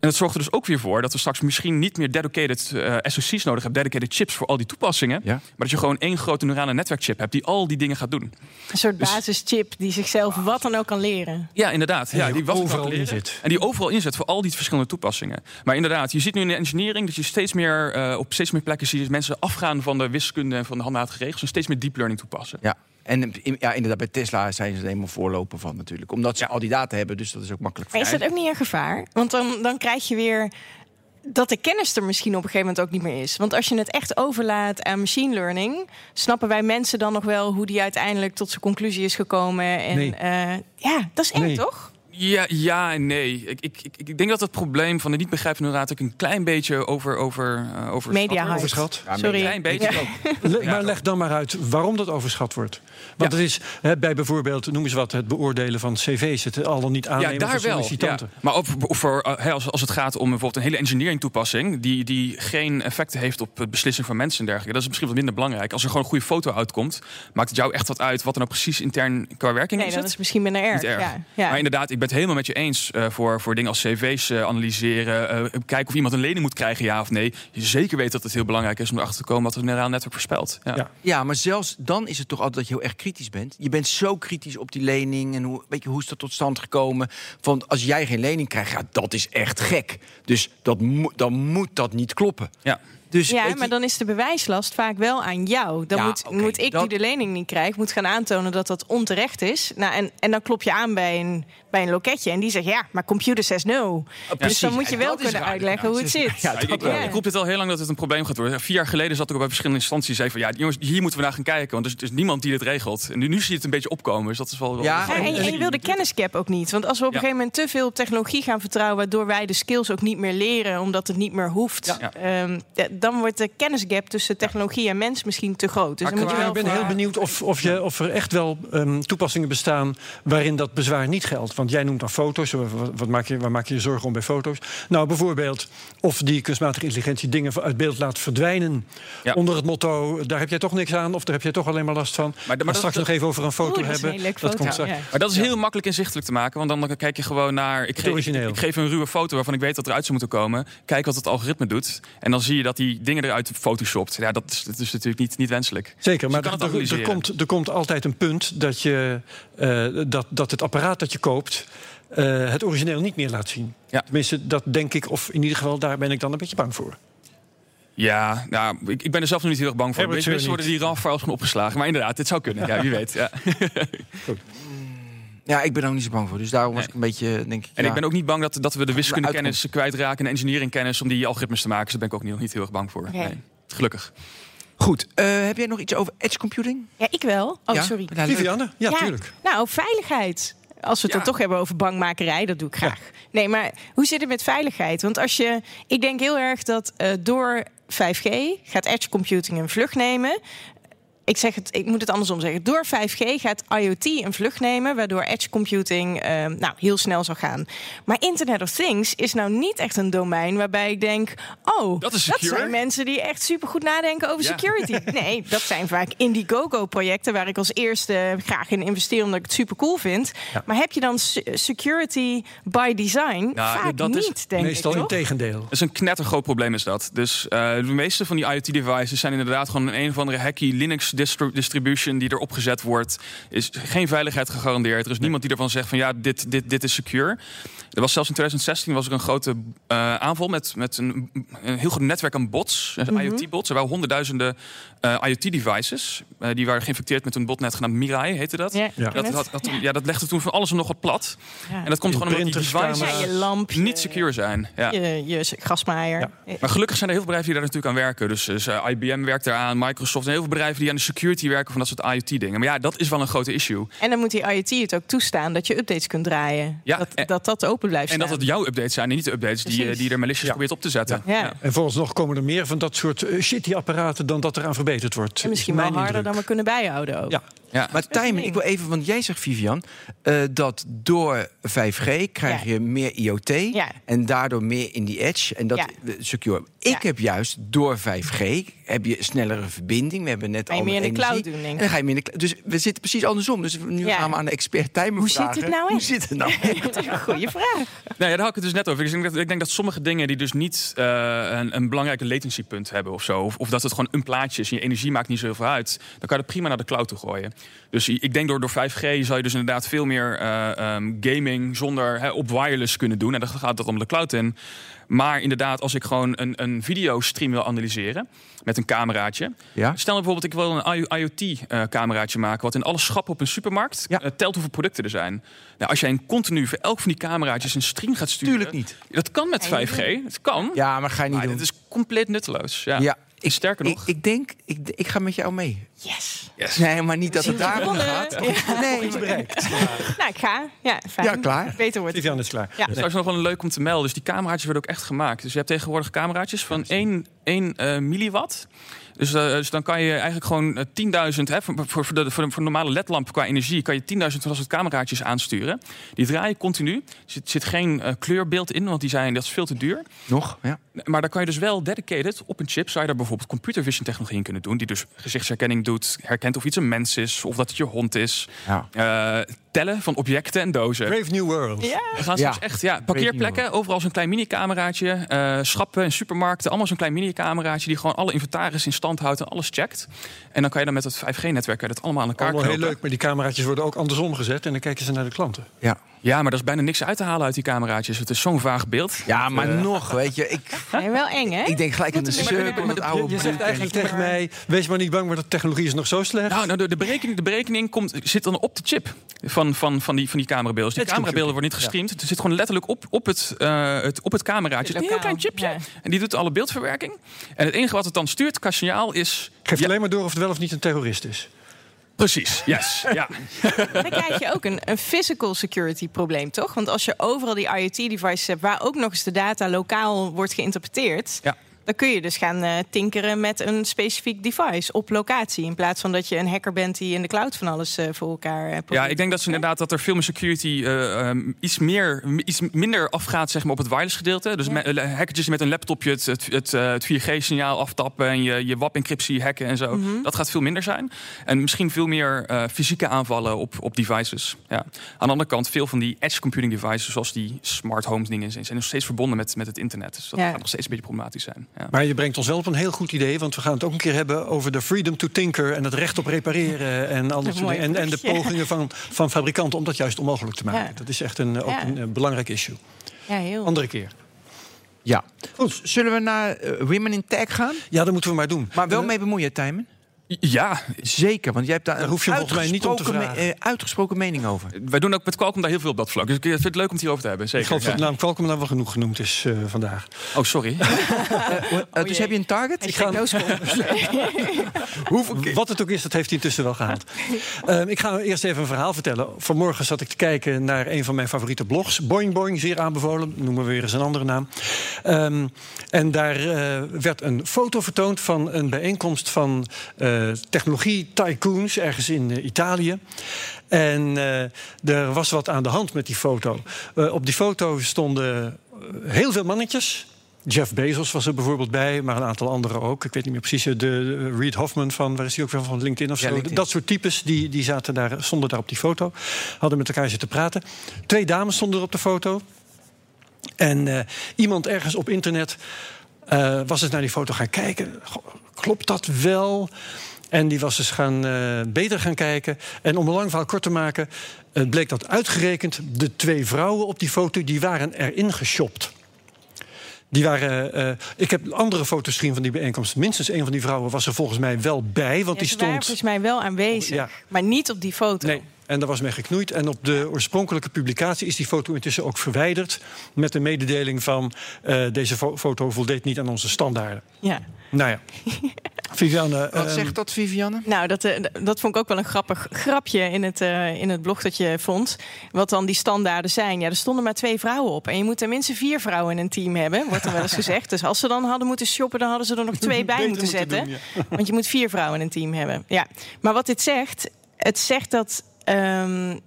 en dat zorgt er dus ook weer voor dat we straks misschien niet meer dedicated uh, SoC's nodig hebben, dedicated chips voor al die toepassingen. Ja. Maar dat je gewoon één grote neurale netwerkchip hebt die al die dingen gaat doen. Een soort dus, basischip die zichzelf wat dan ook kan leren. Ja, inderdaad. En ja, die die wat overal. En die overal inzet voor al die verschillende toepassingen. Maar inderdaad, je ziet nu in de engineering dat je steeds meer uh, op steeds meer plekken ziet mensen afgaan van de wiskunde en van de handmatige regels en steeds meer deep learning toepassen. Ja. En ja, inderdaad, bij Tesla zijn ze er helemaal voorloper van natuurlijk. Omdat ze al die data hebben, dus dat is ook makkelijk voor Maar is dat ook niet een gevaar? Want dan, dan krijg je weer dat de kennis er misschien op een gegeven moment ook niet meer is. Want als je het echt overlaat aan machine learning... snappen wij mensen dan nog wel hoe die uiteindelijk tot zijn conclusie is gekomen. En Nee. uh, ja, dat is eng, Nee. toch? Ja, ja en nee. Ik, ik, ik, ik denk dat het probleem van de niet begrijpende raad ook een klein beetje over, over, uh, over Media. Overschat. Ja, Sorry. Een klein beetje Ja. ook. Le- Ja, maar leg dan maar uit waarom dat overschat wordt. Want Ja. het is hè, bij bijvoorbeeld, noem eens wat, het beoordelen van cv's, het al dan niet aannemen Ja, daar van wel. sollicitanten. Ja. Maar ook voor, voor, uh, hè, als, als het gaat om bijvoorbeeld een hele engineering toepassing... Die, die geen effecten heeft op het beslissing van mensen en dergelijke... dat is misschien wat minder belangrijk. Als er gewoon een goede foto uitkomt... maakt het jou echt wat uit wat er nou precies intern qua werking Nee, in dat zit. is misschien minder erg. Niet erg. Ja, ja. Maar inderdaad, ik ben het helemaal met je eens uh, voor, voor dingen als cv's uh, analyseren. Uh, kijken of iemand een lening moet krijgen, ja of nee. Je zeker weet dat het heel belangrijk is om erachter te komen wat het neuraal netwerk voorspelt. Ja. Ja. Ja, maar zelfs dan is het toch altijd dat je heel erg kritisch bent. Je bent zo kritisch op die lening en hoe, weet je, hoe is dat tot stand gekomen. Van als jij geen lening krijgt, ja, dat is echt gek. Dus dat mo- dan moet dat niet kloppen. Ja. Dus, Ja, je- maar dan is de bewijslast vaak wel aan jou. Dan Ja, moet, moet ik, dat- die de lening niet krijg, moet gaan aantonen dat dat onterecht is. Nou, en, en dan klop je aan bij een, bij een loketje en die zegt ja, maar computer says no. dus precies. dan moet je wel kunnen raar, uitleggen hoe het zit. Ja, Ja, ik, ik, wel. ik roep dit al heel lang dat het een probleem gaat worden. Vier jaar geleden zat ik ook bij verschillende instanties. zei van ja, jongens, hier moeten we naar gaan kijken. Want er is, er is niemand die dit regelt. En nu, nu zie je het een beetje opkomen. Dus dat is wel. wel Ja, Ja, en, en je wil de kennisgap ook niet. Want als we op een Ja. gegeven moment te veel op technologie gaan vertrouwen, waardoor wij de skills ook niet meer leren, omdat het niet meer hoeft, Ja. Dan wordt de kennisgap tussen technologie en mens misschien te groot. Dus Maar dan moet je ik ben voor- heel benieuwd of, of, je, of er echt wel ehm, toepassingen bestaan waarin dat bezwaar niet geldt. Want jij noemt dan foto's. Wat, wat maak je, waar maak je je zorgen om bij foto's? Nou, bijvoorbeeld of die kunstmatige intelligentie dingen uit beeld laat verdwijnen. Ja. Onder het motto, daar heb jij toch niks aan... of daar heb jij toch alleen maar last van. maar straks dat- nog even over een foto Oeh, dat is een hebben. dat foto. komt straks. Ja. Maar dat is heel makkelijk inzichtelijk te maken. Want dan kijk je gewoon naar. Ik geef, ik geef een ruwe foto waarvan ik weet dat eruit zou moeten komen. Kijk wat het algoritme doet. En dan zie je dat die dingen eruit photoshopt. Ja, dat is, dat is natuurlijk niet, niet wenselijk. Zeker, maar Dus je er, komt, er komt altijd een punt dat, je, eh, dat, dat het apparaat dat je koopt... eh, het origineel niet meer laat zien. Ja. Tenminste, dat denk ik, of in ieder geval daar ben ik dan een beetje bang voor. Ja, nou, ik, ik ben er zelf nog niet heel erg bang voor. Scheur worden die gewoon opgeslagen. Maar inderdaad, dit zou kunnen. Ja, wie weet. Ja. <laughs> <laughs> Ja, ik ben er ook niet zo bang voor. Dus daarom was Nee. ik een beetje, denk ik... En ja. ik ben ook niet bang dat, dat we de wiskundekennis kwijtraken... en engineeringkennis om die algoritmes te maken. Dus daar ben ik ook niet, niet heel erg bang voor. Nee. Gelukkig. Goed, eh, heb jij nog iets over edge computing? Ja, ik wel. Oh, Ja? sorry. Ja. Vivianne? Ja, tuurlijk. Nou, veiligheid. Als we het Ja. dan toch hebben over bankmakerij, dat doe ik graag. Nee, maar hoe zit het met veiligheid? Want als je, ik denk heel erg dat eh, door 5G gaat edge computing een vlucht nemen. Ik, zeg het, ik moet het andersom zeggen. Door 5G gaat IoT een vlucht nemen, waardoor edge computing eh, nou, heel snel zal gaan. Maar Internet of Things is nou niet echt een domein waarbij ik denk: oh, Dat is secure. zijn mensen die echt supergoed nadenken over Ja. security. <laughs> Nee, dat zijn vaak Indiegogo-projecten waar ik als eerste graag in investeer omdat ik het super cool vind. Maar heb je dan se- security by design? Nou, vaak dat is niet, denk Meestal ik. tegendeel. Dat is een knettergroot probleem is dat. Dus eh, de meeste van die IoT-devices zijn inderdaad gewoon een, een of andere hacky Linux distri- distribution die erop gezet wordt. Is geen veiligheid gegarandeerd. Er is niemand die ervan zegt van ja, dit, dit, dit is secure. Er was zelfs in 2016 was er een grote eh, aanval met, met een, een heel groot netwerk aan bots, Mhm. IoT-bots. Er waren honderdduizenden eh, IoT-devices. eh, die waren geïnfecteerd met een botnet genaamd Mirai, heette dat. Ja, Ja. Dat, had, had- ja, dat legde toen van alles en nog wat plat. Ja. En dat komt gewoon omdat die devices je lamp, niet secure zijn. Ja. Je, je grasmaaier. Maar gelukkig zijn er heel veel bedrijven die daar natuurlijk aan werken. Dus, dus, eh, IBM werkt eraan, Microsoft en heel veel bedrijven die aan de security werken van dat soort IoT-dingen. Maar ja, dat is wel een grote issue. En dan moet die IoT het ook toestaan dat je updates kunt draaien. Ja, dat, en- dat dat open blijft En staan. dat het jouw updates zijn en niet de updates die, Precies. die er malicious Ja. probeert op te zetten. Ja. En volgens nog komen er meer van dat soort shitty apparaten dan dat eraan verbeterd wordt. En misschien is wel harder dan we kunnen bijhouden ook. Ja. Ja. Maar timing, ik wil even, want jij zegt, Vivian, eh, dat door 5G krijg Ja. je meer IoT Ja. en daardoor meer in die edge en dat Ja. secure. Ik Ja. heb juist door 5G heb je snellere verbinding. We hebben net Ga je al meer in de energie. cloud doen, denk ik. En dan ga je meer in de cloud. Dus we zitten precies andersom. Dus nu Ja. gaan we aan de expert timer Hoe zit vragen. het nou Hoe echt? zit het nou? <laughs> dat is een goede vraag. Nou ja, daar had ik het dus net over. Ik denk dat, ik denk dat sommige dingen die dus niet eh, een, een belangrijke latencypunt hebben of zo. Of, of dat het gewoon een plaatje is en je energie maakt niet zoveel uit. Dan kan je dat prima naar de cloud toe gooien. Dus ik denk door, door 5G zal je dus inderdaad veel meer eh, ehm, gaming zonder hè, op wireless kunnen doen. En dan gaat dat om de cloud in. Maar inderdaad, als ik gewoon een, een videostream wil analyseren met een cameraatje. Ja? Stel nou bijvoorbeeld, ik wil een IoT-cameraatje maken... wat in alle schappen op een supermarkt Ja. eh, telt hoeveel producten er zijn. Nou, als jij een continu voor elk van die cameraatjes een stream gaat sturen... Tuurlijk niet. Dat kan met Nee, 5G. Het kan. Ja, maar ga je niet maar doen. het is compleet nutteloos. Ja. ja, Ik, Sterker nog... ik denk, ik, ik ga met jou mee. Yes. Yes. Nee, maar niet dat het daarom gaat. Ja. Nee, Nou, ik ga. Ja, fijn. Ja, klaar. Beter wordt het. Vivian is klaar. Ja. Dat is nog wel leuk om te melden. Dus die cameraatjes worden ook echt gemaakt. Dus je hebt tegenwoordig cameraatjes van 1, 1 eh, milliwatt. Dus, eh, dus dan kan je eigenlijk gewoon eh, 10.000... Hè, voor, voor, voor, de, voor, een normale ledlamp qua energie... kan je 10.000 van dat cameraatjes aansturen. Die draaien continu. Er zit, zit geen eh, kleurbeeld in, want die zijn, dat is veel te duur. Nog? Ja. Maar daar kan je dus wel dedicated op een chip... zou je daar bijvoorbeeld computer vision technologie in kunnen doen... die dus gezichtsherkenning doet, herkent of iets een mens is... of dat het je hond is. Ja. Eh, tellen van objecten en dozen. Brave New World. Ja. We gaan Ja. soms echt, ja, parkeerplekken, overal zo'n klein mini-cameraatje. eh, schappen en supermarkten, allemaal zo'n klein mini-cameraatje... die gewoon alle inventaris in stand houdt en alles checkt. En dan kan je dan met het 5G-netwerk dat allemaal aan elkaar Allemaal heel leuk, maar die cameraatjes worden ook andersom gezet en dan kijken ze naar de klanten. Ja. Ja, maar er is bijna niks uit te halen uit die cameraatjes. Het is zo'n vaag beeld. ja, maar nog, weet je. Ik, <laughs> Nee, wel eng, hè? ik denk gelijk aan de maar het Je, oude je zegt eigenlijk tegen mij, wees maar niet bang, maar de technologie is nog zo slecht. Nou, nou de, de berekening, de berekening komt, zit dan op de chip van, van, van, die, van die camerabeelden. Dus die camerabeelden worden niet gestreamd. Het zit gewoon letterlijk op, op, het, eh, het, op het cameraatje. Het is een heel klein chipje. ja. En die doet alle beeldverwerking. En het enige wat het dan stuurt qua signaal is... Geeft Ja, alleen maar door of het wel of niet een terrorist is. Precies, yes. <laughs> ja. Dan krijg je ook een, een physical security probleem, toch? Want als je overal die IoT-devices hebt... waar ook nog eens de data lokaal wordt geïnterpreteerd... Ja. Dan kun je dus gaan uh, tinkeren met een specifiek device op locatie. In plaats van dat je een hacker bent die in de cloud van alles uh, voor elkaar uh, Ja, ik denk dat ze inderdaad dat er veel meer security um, iets, meer, iets minder afgaat zeg maar, op het wireless gedeelte. Dus ja. hackertjes met een laptopje het, het, het, het 4G-signaal aftappen en je, je WAP-encryptie hacken en zo. Mm -hmm. Dat gaat veel minder zijn. En misschien veel meer fysieke aanvallen op, op devices. Ja. Aan de andere kant, veel van die edge computing devices, zoals die smart homes dingen, zijn nog steeds verbonden met, met het internet. Dus dat ja. gaat nog steeds een beetje problematisch zijn. Ja. Maar je brengt ons wel op een heel goed idee, want we gaan het ook een keer hebben over de freedom to tinker en het recht op repareren <laughs> en al dat soort dingen. En, en, de pogingen van, van fabrikanten om dat juist onmogelijk te maken. Dat is echt een, ook een, belangrijk issue. Ja, heel. Andere keer. Ja. Goed, zullen we naar uh, Women in Tech gaan? Ja, dat moeten we maar doen. Maar wel mee bemoeien, Tijmen. Ja, zeker. Want jij hebt daar, daar hoef je volgens mij niet om te vragen. Me, uh, uitgesproken mening over. Wij doen ook met Qualcomm daar heel veel op dat vlak. Dus ik vind het leuk om het hierover te hebben. Zeker. Ik geloof dat de naam Qualcomm nou wel genoeg genoemd is uh, vandaag. Oh, sorry. uh, <laughs> uh, dus heb je een target? Ik ga okay. <laughs> Wat het ook is, dat heeft hij intussen wel gehaald. Ehm, ik ga eerst even een verhaal vertellen. Vanmorgen zat ik te kijken naar een van mijn favoriete blogs. Boing Boing, zeer aanbevolen. Noemen we weer eens een andere naam. Um, en daar werd een foto vertoond van een bijeenkomst van technologie tycoons ergens in uh, Italië. En uh, er was wat aan de hand met die foto. Op die foto stonden heel veel mannetjes. Jeff Bezos was er bijvoorbeeld bij, maar een aantal anderen ook. Ik weet niet meer precies. De, de Reed Hoffman van, waar is hij ook weer van LinkedIn of ja, zo? LinkedIn. Dat soort types die, die zaten daar, stonden daar op die foto. Hadden met elkaar zitten praten. Twee dames stonden er op de foto. En uh, iemand ergens op internet uh, was eens naar die foto gaan kijken. Klopt dat wel? En die was dus gaan, uh, beter gaan kijken. En om een lang verhaal kort te maken... het bleek dat uitgerekend de twee vrouwen op die foto... die waren erin geshopt. Die waren, uh, ik heb andere foto's gezien van die bijeenkomst. Minstens een van die vrouwen was er volgens mij wel bij. Want ja, die stond. volgens mij wel aanwezig, ja. maar niet op die foto. Nee. En daar was mee geknoeid. En op de oorspronkelijke publicatie is die foto intussen ook verwijderd. Met de mededeling van uh, deze fo foto voldeed niet aan onze standaarden. Ja. Nou ja. <laughs> Vivianne. Wat um, zegt dat, Vivianne? Nou, dat, uh, dat vond ik ook wel een grappig grapje in het, uh, in het blog dat je vond. Wat dan die standaarden zijn. Ja, er stonden maar twee vrouwen op. En je moet tenminste vier vrouwen in een team hebben, wordt er wel eens <laughs> gezegd. Dus als ze dan hadden moeten shoppen, dan hadden ze er nog twee bij moeten zetten. Doen, ja. Want je moet vier vrouwen in een team hebben. Ja. Maar wat dit zegt, het zegt dat um,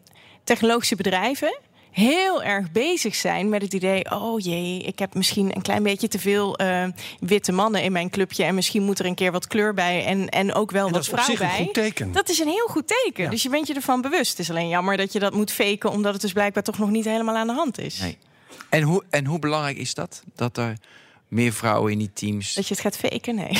technologische bedrijven heel erg bezig zijn met het idee: oh jee, ik heb misschien een klein beetje te veel uh, witte mannen in mijn clubje en misschien moet er een keer wat kleur bij en, en ook wel en wat vrouw bij. Een goed teken. Dat is een heel goed teken. Ja. Dus je bent je ervan bewust. Het is alleen jammer dat je dat moet faken, omdat het dus blijkbaar toch nog niet helemaal aan de hand is. Nee. En, hoe, en hoe belangrijk is dat? Dat er meer vrouwen in die teams. Dat je het gaat faken? Nee.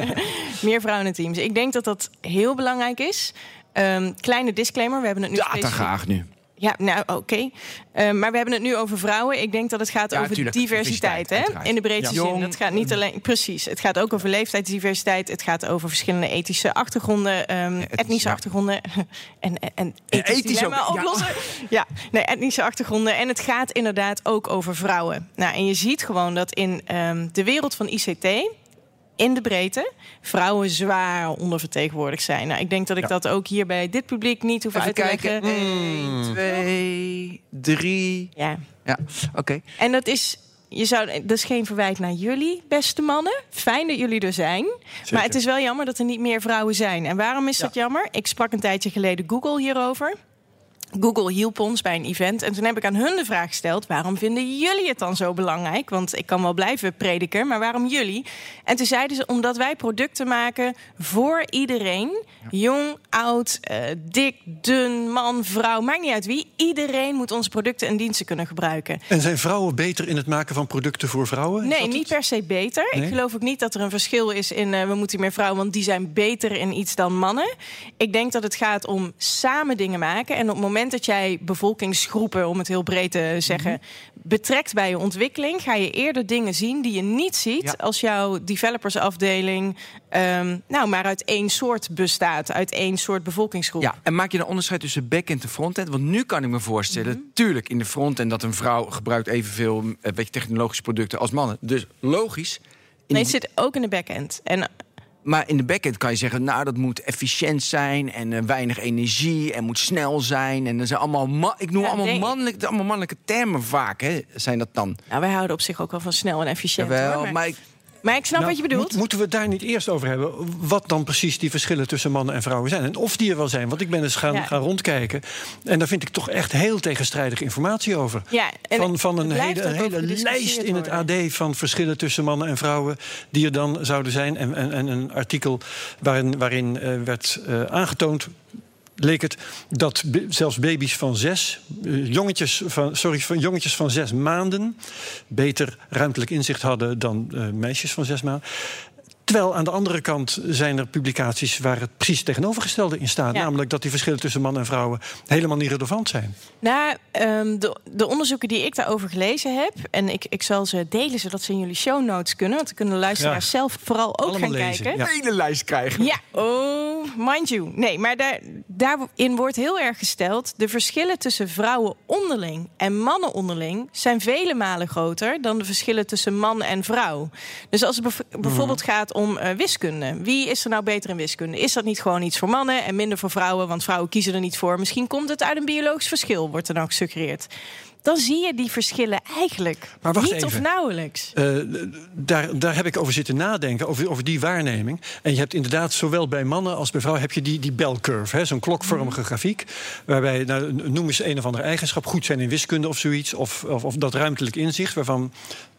<laughs> meer vrouwen in teams. Ik denk dat dat heel belangrijk is. Um, kleine disclaimer, we hebben het nu. Specifiek... graag nu. Ja, nou oké. Okay. Uh, maar we hebben het nu over vrouwen. Ik denk dat het gaat ja, over tuurlijk, diversiteit. Hè? In de breedste ja. zin. Het gaat niet alleen. Precies. Het gaat ook over leeftijdsdiversiteit. Het gaat over verschillende ethische achtergronden, um, ja, etnische achtergronden. <laughs> en, en ethisch, ethisch ook, oplossen. Ja. nee, etnische achtergronden. En het gaat inderdaad ook over vrouwen. Nou, en je ziet gewoon dat in um, de wereld van ICT in de breedte vrouwen zwaar ondervertegenwoordigd zijn. Nou, ik denk dat ik ja. dat ook hier bij dit publiek niet hoef Even uit te kijken. leggen. 1, 2, 3. Ja. Ja, oké. Okay. En dat is je zou, dat is geen verwijt naar jullie, beste mannen. Fijn dat jullie er zijn. Zeker. Maar het is wel jammer dat er niet meer vrouwen zijn. En waarom is ja. dat jammer? Ik sprak een tijdje geleden Google hierover. Google hielp ons bij een event. En toen heb ik aan hun de vraag gesteld: waarom vinden jullie het dan zo belangrijk? Want ik kan wel blijven prediken, maar waarom jullie? En toen zeiden ze: omdat wij producten maken voor iedereen. Jong, oud, uh, dik, dun, man, vrouw, maakt niet uit wie. Iedereen moet onze producten en diensten kunnen gebruiken. En zijn vrouwen beter in het maken van producten voor vrouwen? Nee, niet per se beter. Nee? Ik geloof ook niet dat er een verschil is in uh, we moeten meer vrouwen, want die zijn beter in iets dan mannen. Ik denk dat het gaat om samen dingen maken. En op het moment dat jij bevolkingsgroepen, om het heel breed te zeggen, mm -hmm. betrekt bij je ontwikkeling, ga je eerder dingen zien die je niet ziet ja. als jouw developersafdeling um, nou maar uit één soort bestaat, uit één soort bevolkingsgroep. Ja, en maak je een onderscheid tussen back-end en front-end? Want nu kan ik me voorstellen, mm -hmm. tuurlijk in de front-end dat een vrouw gebruikt evenveel uh, technologische producten als mannen. Dus logisch. Nee, het zit ook in de back-end. En maar in de backend kan je zeggen, nou, dat moet efficiënt zijn en uh, weinig energie en moet snel zijn. En dat zijn allemaal, ik noem ja, allemaal, mannelijke, allemaal mannelijke termen vaak, hè, zijn dat dan. Nou, wij houden op zich ook wel van snel en efficiënt. Jawel, hoor, maar... maar ik, Maar ik snap Nou, wat je bedoelt. moet- moeten we het daar niet eerst over hebben? Wat dan precies die verschillen tussen mannen en vrouwen zijn? En of die er wel zijn. Want ik ben eens gaan, Ja. gaan rondkijken. En daar vind ik toch echt heel tegenstrijdige informatie over. Ja, en van, van een hele, een hele lijst in het. AD van verschillen tussen mannen en vrouwen die er dan zouden zijn. En, en, en een artikel waarin, waarin eh, werd eh, aangetoond. Leek het dat zelfs baby's van zes, eh, jongetjes van, sorry, van jongetjes van zes maanden beter ruimtelijk inzicht hadden dan eh, meisjes van zes maanden. Terwijl aan de andere kant zijn er publicaties waar het precies tegenovergestelde in staat. Ja. Namelijk dat die verschillen tussen mannen en vrouwen helemaal niet relevant zijn. Nou, ehm, de, de onderzoeken die ik daarover gelezen heb, en ik, ik zal ze delen zodat ze in jullie show notes kunnen, want dan kunnen de luisteraars Ja. zelf vooral ook Allemaal gaan lezen, kijken. ja. Hele lijst krijgen. Ja, oh, mind you. Nee, maar daar, daarin wordt heel erg gesteld... de verschillen tussen vrouwen onderling en mannen onderling... zijn vele malen groter dan de verschillen tussen man en vrouw. Dus als het bev- bijvoorbeeld gaat om eh, wiskunde... wie is er nou beter in wiskunde? Is dat niet gewoon iets voor mannen en minder voor vrouwen? Want vrouwen kiezen er niet voor. Misschien komt het uit een biologisch verschil, wordt er nou gesuggereerd. Dan zie je die verschillen eigenlijk Maar wacht niet of nauwelijks. Eh, daar, daar heb ik over zitten nadenken, over, over die waarneming. En je hebt inderdaad, zowel bij mannen als bij vrouwen... heb je die, die bell curve, hè, zo'n klokvormige Mhm. grafiek... waarbij, nou, noem eens een of andere eigenschap... goed zijn in wiskunde of zoiets, of, of, of dat ruimtelijk inzicht... waarvan,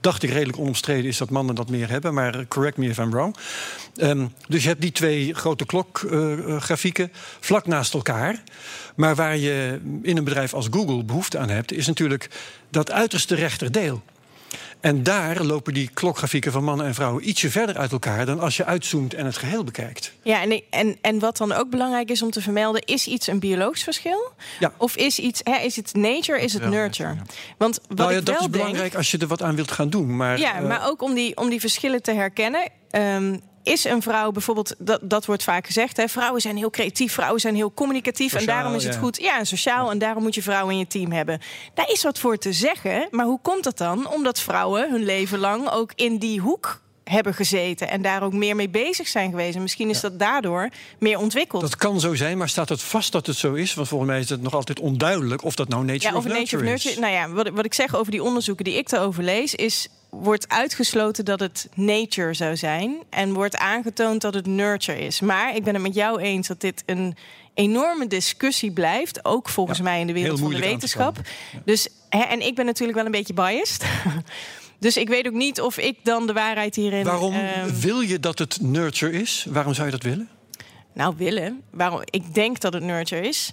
dacht ik, redelijk onomstreden is dat mannen dat meer hebben... maar eh, correct me if I'm wrong. Ehm, dus je hebt die twee grote klokgrafieken vlak naast elkaar... Maar waar je in een bedrijf als Google behoefte aan hebt, is natuurlijk dat uiterste rechterdeel. En daar lopen die klokgrafieken van mannen en vrouwen ietsje verder uit elkaar dan als je uitzoomt en het geheel bekijkt. Ja, en, en, en wat dan ook belangrijk is om te vermelden, is iets een biologisch verschil? Ja. Of is iets, hè, is het nature, is het wel, nurture? Want wat nou ja, ik dat wel is denk, belangrijk als je er wat aan wilt gaan doen. Maar, ja, eh, maar ook om die, om die verschillen te herkennen. ehm, is een vrouw bijvoorbeeld, dat, dat wordt vaak gezegd, hè, vrouwen zijn heel creatief, vrouwen zijn heel communicatief en daarom is het ja. goed, ja, en sociaal en daarom moet je vrouwen in je team hebben. Daar is wat voor te zeggen, maar hoe komt dat dan? Omdat vrouwen hun leven lang ook in die hoek hebben gezeten en daar ook meer mee bezig zijn geweest. En misschien is dat daardoor meer ontwikkeld. dat kan zo zijn, maar staat het vast dat het zo is? Want volgens mij is het nog altijd onduidelijk of dat nou nature Ja, of nurture, nature of nurture. is. Nou ja, wat, wat ik zeg over die onderzoeken die ik erover lees, is wordt uitgesloten dat het nature zou zijn en wordt aangetoond dat het nurture is. Maar ik ben het met jou eens dat dit een enorme discussie blijft, ook volgens Ja, mij in de wereld van de wetenschap. Dus hè, en ik ben natuurlijk wel een beetje biased. <laughs> Dus ik weet ook niet of ik dan de waarheid hierin. Waarom ehm, wil je dat het nurture is? Waarom zou je dat willen? nou, willen. Waarom ik denk dat het nurture is.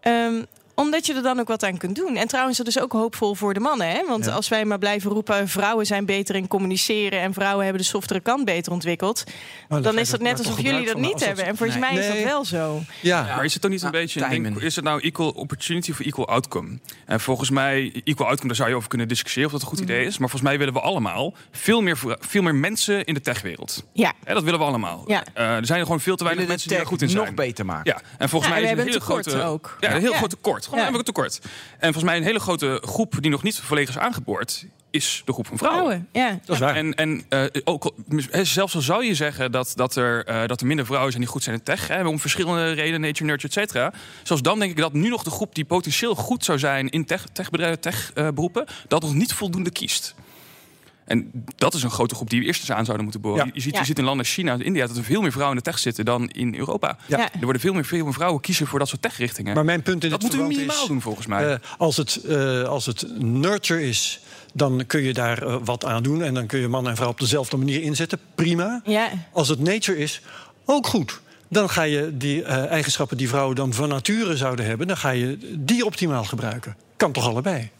Ehm, omdat je er dan ook wat aan kunt doen. En trouwens, dat is ook hoopvol voor de mannen. Hè? Want Ja. als wij maar blijven roepen... vrouwen zijn beter in communiceren... en vrouwen hebben de softere kant beter ontwikkeld... Nou, dan is dat net alsof jullie dat niet hebben. En volgens Nee. mij is dat wel zo. Ja, Maar is het toch niet een Nou, beetje, denk, is het nou equal opportunity of equal outcome? En volgens mij, equal outcome, daar zou je over kunnen discussiëren of dat een goed idee is. Maar volgens mij willen we allemaal veel meer, veel meer mensen in de techwereld. Ja. Hè, dat willen we allemaal. Ja. Eh, er zijn er gewoon veel te weinig mensen die daar goed in zijn. nog beter maken. Ja, en volgens Ja, mij en is we een hele tekort grote ook. Ja, een heel groot tekort. Gewoon Ja. hebben we een tekort. En volgens mij een hele grote groep die nog niet volledig is aangeboord, is de groep van vrouwen. Vrouwen, ja. dat is waar. En, en eh, ook, zelfs al zou je zeggen dat, dat, er, eh, dat er minder vrouwen zijn die goed zijn in tech, hè, om verschillende redenen, nature, nurture, et cetera. Zelfs dan denk ik dat nu nog de groep die potentieel goed zou zijn in tech, techbedrijven, techberoepen, dat nog niet voldoende kiest. En dat is een grote groep die we eerst eens aan zouden moeten boren. Ja. Je, ziet, Ja. je ziet in landen als China en India dat er veel meer vrouwen in de tech zitten dan in Europa. Ja. Er worden veel meer, veel meer vrouwen kiezen voor dat soort techrichtingen. Maar mijn punt in dat dit moeten we verband minimaal is, doen volgens mij. eh, als, het, eh, als het nurture is, dan kun je daar eh, wat aan doen. En dan kun je man en vrouw op dezelfde manier inzetten. Prima. Ja. Als het nature is, ook goed. Dan ga je die eh, eigenschappen die vrouwen dan van nature zouden hebben... dan ga je die optimaal gebruiken. Kan toch allebei?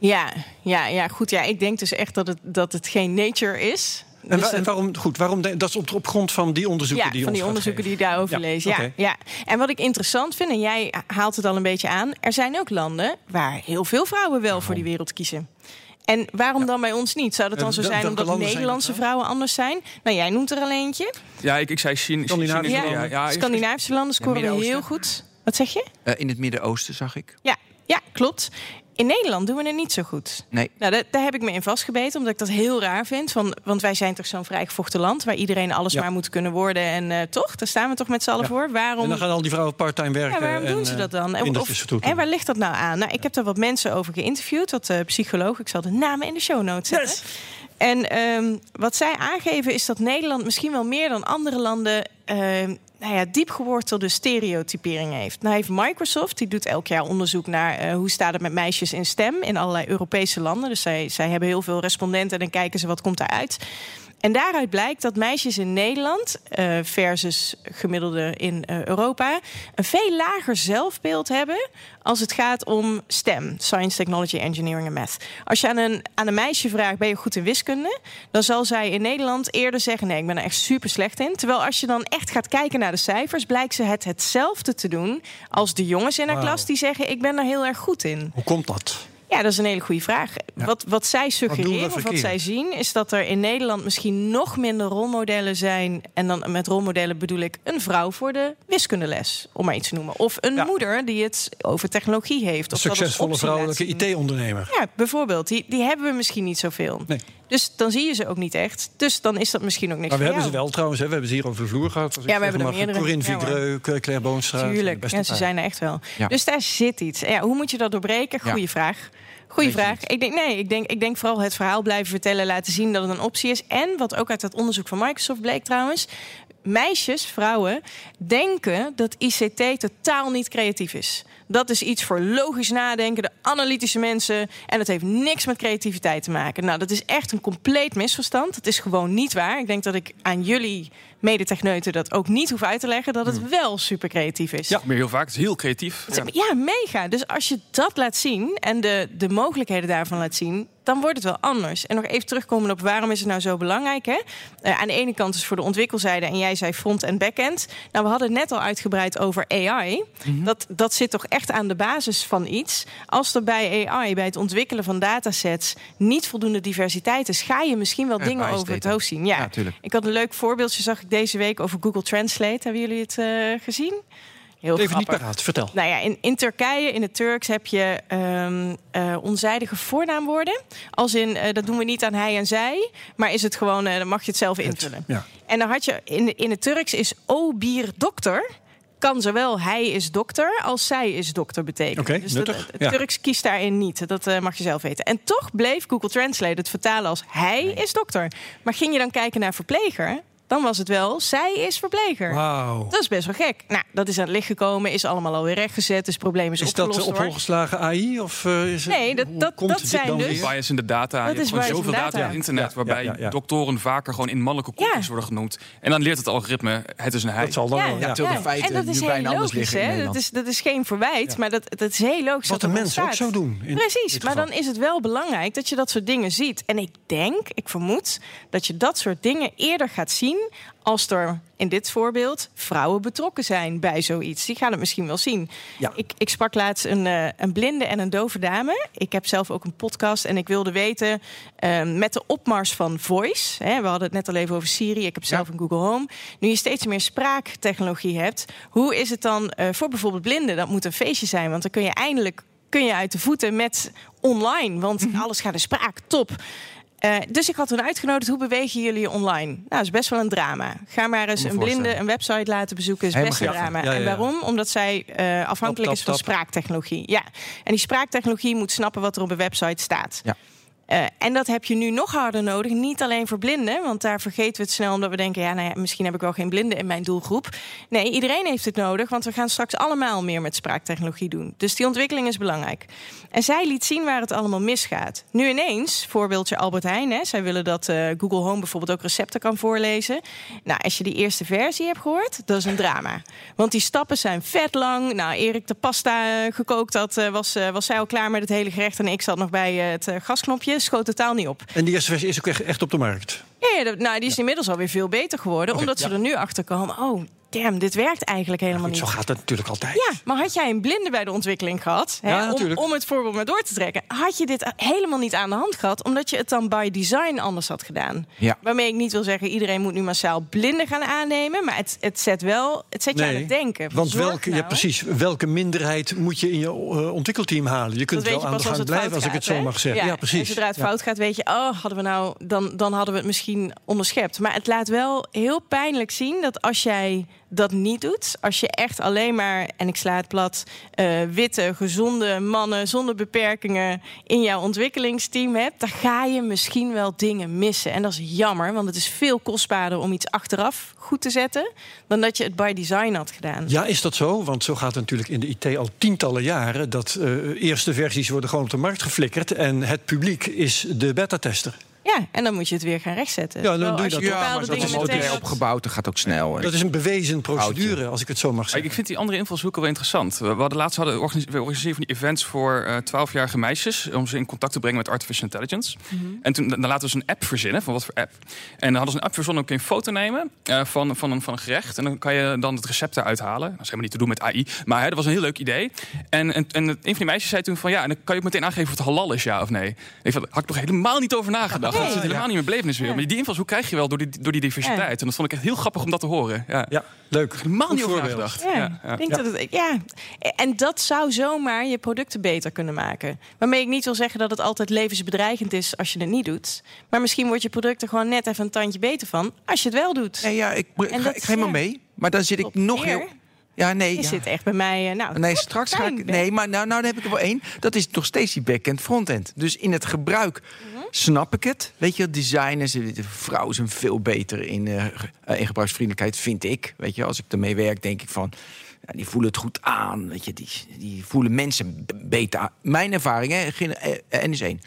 Ja, ja, ja, goed. Ja, ik denk dus echt dat het, dat het geen nature is. En, Dus wa- dat- en waarom, goed, waarom, dat is op, op grond van die onderzoeken ja, die je van ons die onderzoeken die je daarover Ja, leest. Ja, ja. En wat ik interessant vind, en jij haalt het al een beetje aan... er zijn ook landen waar heel veel vrouwen wel voor die wereld kiezen. En waarom dan bij ons niet? Zou dat dan zo zijn omdat landen zijn Nederlandse vrouwen anders zijn? Nou, jij noemt er al eentje. ja, ik, ik zei China. Scandinavische landen. ja, ja, Scandinavische landen scoren heel goed. Wat zeg je? Eh, in het Midden-Oosten zag ik. Ja, ja, klopt. In Nederland doen we het niet zo goed. Nee. Nou, daar, daar heb ik me in vastgebeten, omdat ik dat heel raar vind. Van, want wij zijn toch zo'n vrijgevochten land... waar iedereen alles Ja. maar moet kunnen worden. En eh, toch, daar staan we toch met z'n allen Ja. voor. Waarom, En dan gaan al die vrouwen part-time werken. ja, waarom en, doen ze eh, dat dan? En, kindertjes of- en waar ligt dat nou aan? Nou, ik heb daar wat mensen over geïnterviewd. Wat eh psycholoog. Ik zal de namen in de show notes zetten. En ehm, wat zij aangeven is dat Nederland misschien wel meer dan andere landen. ehm, nou ja, diep gewortelde stereotypering heeft. Nou heeft Microsoft, die doet elk jaar onderzoek naar eh, hoe staat het met meisjes in STEM in allerlei Europese landen. Dus zij, zij hebben heel veel respondenten en dan kijken ze wat komt daaruit. En daaruit blijkt dat meisjes in Nederland eh, versus gemiddelde in eh, Europa een veel lager zelfbeeld hebben als het gaat om STEM, Science, Technology, Engineering en Math. Als je aan een, aan een meisje vraagt, ben je goed in wiskunde? Dan zal zij in Nederland eerder zeggen, nee, ik ben er echt super slecht in. Terwijl als je dan echt gaat kijken naar de cijfers, blijkt ze het hetzelfde te doen als de jongens in haar klas die zeggen, ik ben er heel erg goed in. Hoe komt dat? Ja, dat is een hele goede vraag. Wat, wat zij suggereren, of wat zij zien, is dat er in Nederland misschien nog minder rolmodellen zijn. En dan met rolmodellen bedoel ik een vrouw voor de wiskundeles, om maar iets te noemen. Of een Ja. moeder die het over technologie heeft. Of succesvolle vrouwelijke. IT-ondernemer. Ja, bijvoorbeeld. Die, die hebben we misschien niet zoveel. Nee. Dus dan zie je ze ook niet echt. Dus dan is dat misschien ook niks Maar we hebben ze wel trouwens. Hè. We hebben ze hier over de vloer gehad. Als Ja, we hebben er meerdere. Corinne Ja, hoor. Vigreux, Claire Boonstra. Tuurlijk, ja, ze zijn er echt wel. Ja. Dus daar zit iets. Ja, hoe moet je dat doorbreken? Goeie Ja. vraag. Goeie vraag. niet. Ik denk, nee, ik denk, ik denk vooral het verhaal blijven vertellen, laten zien dat het een optie is. En wat ook uit dat onderzoek van Microsoft bleek trouwens. Meisjes, vrouwen, denken dat ICT totaal niet creatief is. Dat is iets voor logisch nadenken, de analytische mensen. En dat heeft niks met creativiteit te maken. Nou, dat is echt een compleet misverstand. Het is gewoon niet waar. Ik denk dat ik aan jullie medetechneuten dat ook niet hoef uit te leggen. Dat het wel super creatief is. Ja, meer heel vaak. Het is heel creatief. Ja. Ja, mega. Dus als je dat laat zien en de, de mogelijkheden daarvan laat zien, dan wordt het wel anders. En nog even terugkomen op waarom is het nou zo belangrijk. Hè? Eh, aan de ene kant is voor de ontwikkelzijde, en jij zei front- en backend. Nou, we hadden het net al uitgebreid over AI. dat, dat zit toch echt aan de basis van iets. Als er bij AI, bij het ontwikkelen van datasets, niet voldoende diversiteit is, ga je misschien wel dingen over het hoofd zien. Ja, Ja, ik had een leuk voorbeeldje, zag ik deze week over Google Translate. Hebben jullie het eh, gezien? Heel Even niet paraat, vertel. Nou ja, in, in Turkije, in het Turks, heb je eh, onzijdige voornaamwoorden. Als in, eh, dat doen we niet aan hij en zij. Maar is het gewoon, eh, dan mag je het zelf invullen. Ja. En dan had je, in, in het Turks is o bier dokter. Kan zowel hij is dokter als zij is dokter betekenen. Oké, dus dat, nuttig, het ja. Turks kiest daarin niet. Dat mag je zelf weten. En toch bleef Google Translate het vertalen als hij is dokter. Maar ging je dan kijken naar verpleger, dan was het wel zij is verpleger. Wauw. Dat is best wel gek. Nou, dat is aan het licht gekomen, is allemaal alweer rechtgezet, dus het probleem is, Is dat opgelost. op hoor. volgeslagen AI? Of, eh, is het, Nee, dat- komt dat zijn dan dus-? Bias in de data. Dat je hebt is zoveel data op internet... Ja, waarbij ja, ja, ja. doktoren vaker gewoon in mannelijke kopjes Ja. worden genoemd. En dan leert het algoritme, het is een hij. Dat zal dan ja. terwijl de feiten en dat is nu heel bijna anders logisch, hè? Dat is, dat is geen verwijt, Ja. maar dat, dat is heel logisch. Wat de mensen ook zo doen. Precies, maar dan is het wel belangrijk dat je dat soort dingen ziet. En ik denk, ik vermoed, dat je dat soort dingen eerder gaat zien als er in dit voorbeeld vrouwen betrokken zijn bij zoiets. Die gaan het misschien wel zien. Ja. Ik, ik sprak laatst een, eh, een blinde en een dove dame. Ik heb zelf ook een podcast en ik wilde weten eh, met de opmars van voice. Hè, we hadden het net al even over Siri. Ik heb zelf een Google Home. Nu je steeds meer spraaktechnologie hebt, hoe is het dan eh, voor bijvoorbeeld blinden? Dat moet een feestje zijn, want dan kun je eindelijk kun je uit de voeten met online. Want alles gaat in spraak, top. Eh, dus ik had toen uitgenodigd, hoe bewegen jullie online? Nou, dat is best wel een drama. Ga maar eens een blinde een website laten bezoeken, is Helemaal best een drama. Ja, ja, En waarom? Omdat zij eh, afhankelijk Tap, is van tap. spraaktechnologie. Ja, en die spraaktechnologie moet snappen wat er op een website staat. Ja. Eh, en dat heb je nu nog harder nodig. Niet alleen voor blinden, want daar vergeten we het snel omdat we denken: ja, nou ja, misschien heb ik wel geen blinden in mijn doelgroep. Nee, iedereen heeft het nodig, want we gaan straks allemaal meer met spraaktechnologie doen. Dus die ontwikkeling is belangrijk. En zij liet zien waar het allemaal misgaat. Nu ineens, voorbeeldje Albert Heijn, hè, zij willen dat eh, Google Home bijvoorbeeld ook recepten kan voorlezen. Nou, als je die eerste versie hebt gehoord, dat is een drama. Want die stappen zijn vet lang. Nou, Erik de pasta eh, gekookt had, was, was zij al klaar met het hele gerecht en ik zat nog bij het eh, Schoot totaal niet op. En die eerste versie is ook echt, echt op de markt. Ja, nou, die is inmiddels alweer veel beter geworden. Omdat ze ja. er nu achter komen. Oh, damn, dit werkt eigenlijk helemaal Goed, niet. zo gaat het natuurlijk altijd. Ja, maar had jij een blinde bij de ontwikkeling gehad? Hè, Ja, om, natuurlijk. om het voorbeeld maar door te trekken. Had je dit helemaal niet aan de hand gehad, omdat je het dan by design anders had gedaan. Ja. Waarmee ik niet wil zeggen, iedereen moet nu massaal blinden gaan aannemen. Maar het, het zet wel, het zet je aan het denken. Want welke, ja, nou precies, welke minderheid moet je in je eh, ontwikkelteam halen? Je kunt wel aan de gang blijven, als ik het zo mag zeggen. Ja, En precies. zodra het fout gaat, weet je, oh, hadden we nou, dan, dan hadden we het misschien onderschept. Maar het laat wel heel pijnlijk zien dat als jij dat niet doet, als je echt alleen maar, en ik sla het plat, eh, witte, gezonde mannen zonder beperkingen in jouw ontwikkelingsteam hebt, dan ga je misschien wel dingen missen. En dat is jammer, want het is veel kostbaarder om iets achteraf goed te zetten dan dat je het by design had gedaan. Ja, is dat zo? Want zo gaat het natuurlijk in de IT al tientallen jaren. Dat uh, eerste versies worden gewoon op de markt geflikkerd en het publiek is de beta-tester. Ja, en dan moet je het weer gaan rechtzetten. Ja, dan doe je dat. Ja, maar dat is modern opgebouwd, dat gaat ook snel. Dat is een bewezen procedure, als ik het zo mag zeggen. Ik vind die andere invalshoeken wel interessant. We hadden laatst hadden we organiseren van die events voor uh, 12-jarige meisjes... om ze in contact te brengen met artificial intelligence. Mm -hmm. En toen dan laten we ze een app verzinnen, van wat voor app. En dan hadden ze een app verzonnen, kun je een foto nemen uh, van, van, een, van een gerecht... en dan kan je dan het recept eruit halen. Dat is helemaal niet te doen met AI, maar hè, dat was een heel leuk idee. En, en, en een van die meisjes zei toen van... ja, en dan kan je ook meteen aangeven of het halal is, ja of nee. Ik had ik toch helemaal niet over nagedacht. Nee. Dat zit helemaal niet meer belevenis weer. Maar die invalshoek krijg je wel door die, door die diversiteit. En dat vond ik echt heel grappig om dat te horen. Ja, ja leuk. Helemaal niet over nagedacht. Ja, ja. Denk Dat het, ja, en dat zou zomaar je producten beter kunnen maken. Waarmee ik niet wil zeggen dat het altijd levensbedreigend is als je het niet doet. Maar misschien wordt je product er gewoon net even een tandje beter van als je het wel doet. Nee, ja, ik, ik, ga, ik ga helemaal mee. Maar dan zit ik nog heel... Ja, nee. Je ja. zit echt bij mij. Uh, nou, nee, straks ga ik. Nee, maar nou, nou dan heb ik er wel één. Dat is nog steeds die back-end, front-end. Dus in het gebruik mm -hmm. snap ik het. Weet je, designers, de vrouwen zijn veel beter in, uh, in gebruiksvriendelijkheid, vind ik. Weet je, als ik ermee werk, denk ik van. Ja, die voelen het goed aan. Weet je, die, die voelen mensen beter aan. Mijn ervaring, hè, en is één.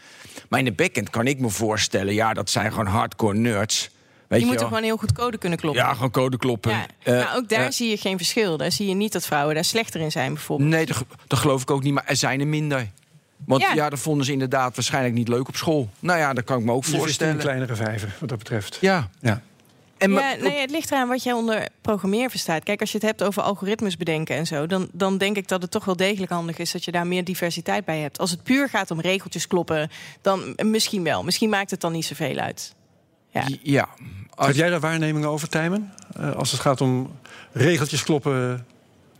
Maar in de back-end kan ik me voorstellen, ja, dat zijn gewoon hardcore nerds. Weet je moet gewoon heel goed code kunnen kloppen. Ja, gewoon code kloppen. Ja. Uh, maar ook daar uh, zie je geen verschil. Daar zie je niet dat vrouwen daar slechter in zijn, bijvoorbeeld. Nee, dat, dat geloof ik ook niet. Maar er zijn er minder. Want ja. ja, dat vonden ze inderdaad waarschijnlijk niet leuk op school. Nou ja, dat kan ik me ook je voorstellen. een kleinere vijver, wat dat betreft. Ja. ja. En ja, nee, het ligt eraan wat jij onder programmeer verstaat. Kijk, als je het hebt over algoritmes bedenken en zo, dan, dan denk ik dat het toch wel degelijk handig is dat je daar meer diversiteit bij hebt. Als het puur gaat om regeltjes kloppen, dan misschien wel. Misschien maakt het dan niet zoveel uit. Ja. ja. Heb jij daar waarnemingen over, Tijmen? Uh, als het gaat om regeltjes kloppen.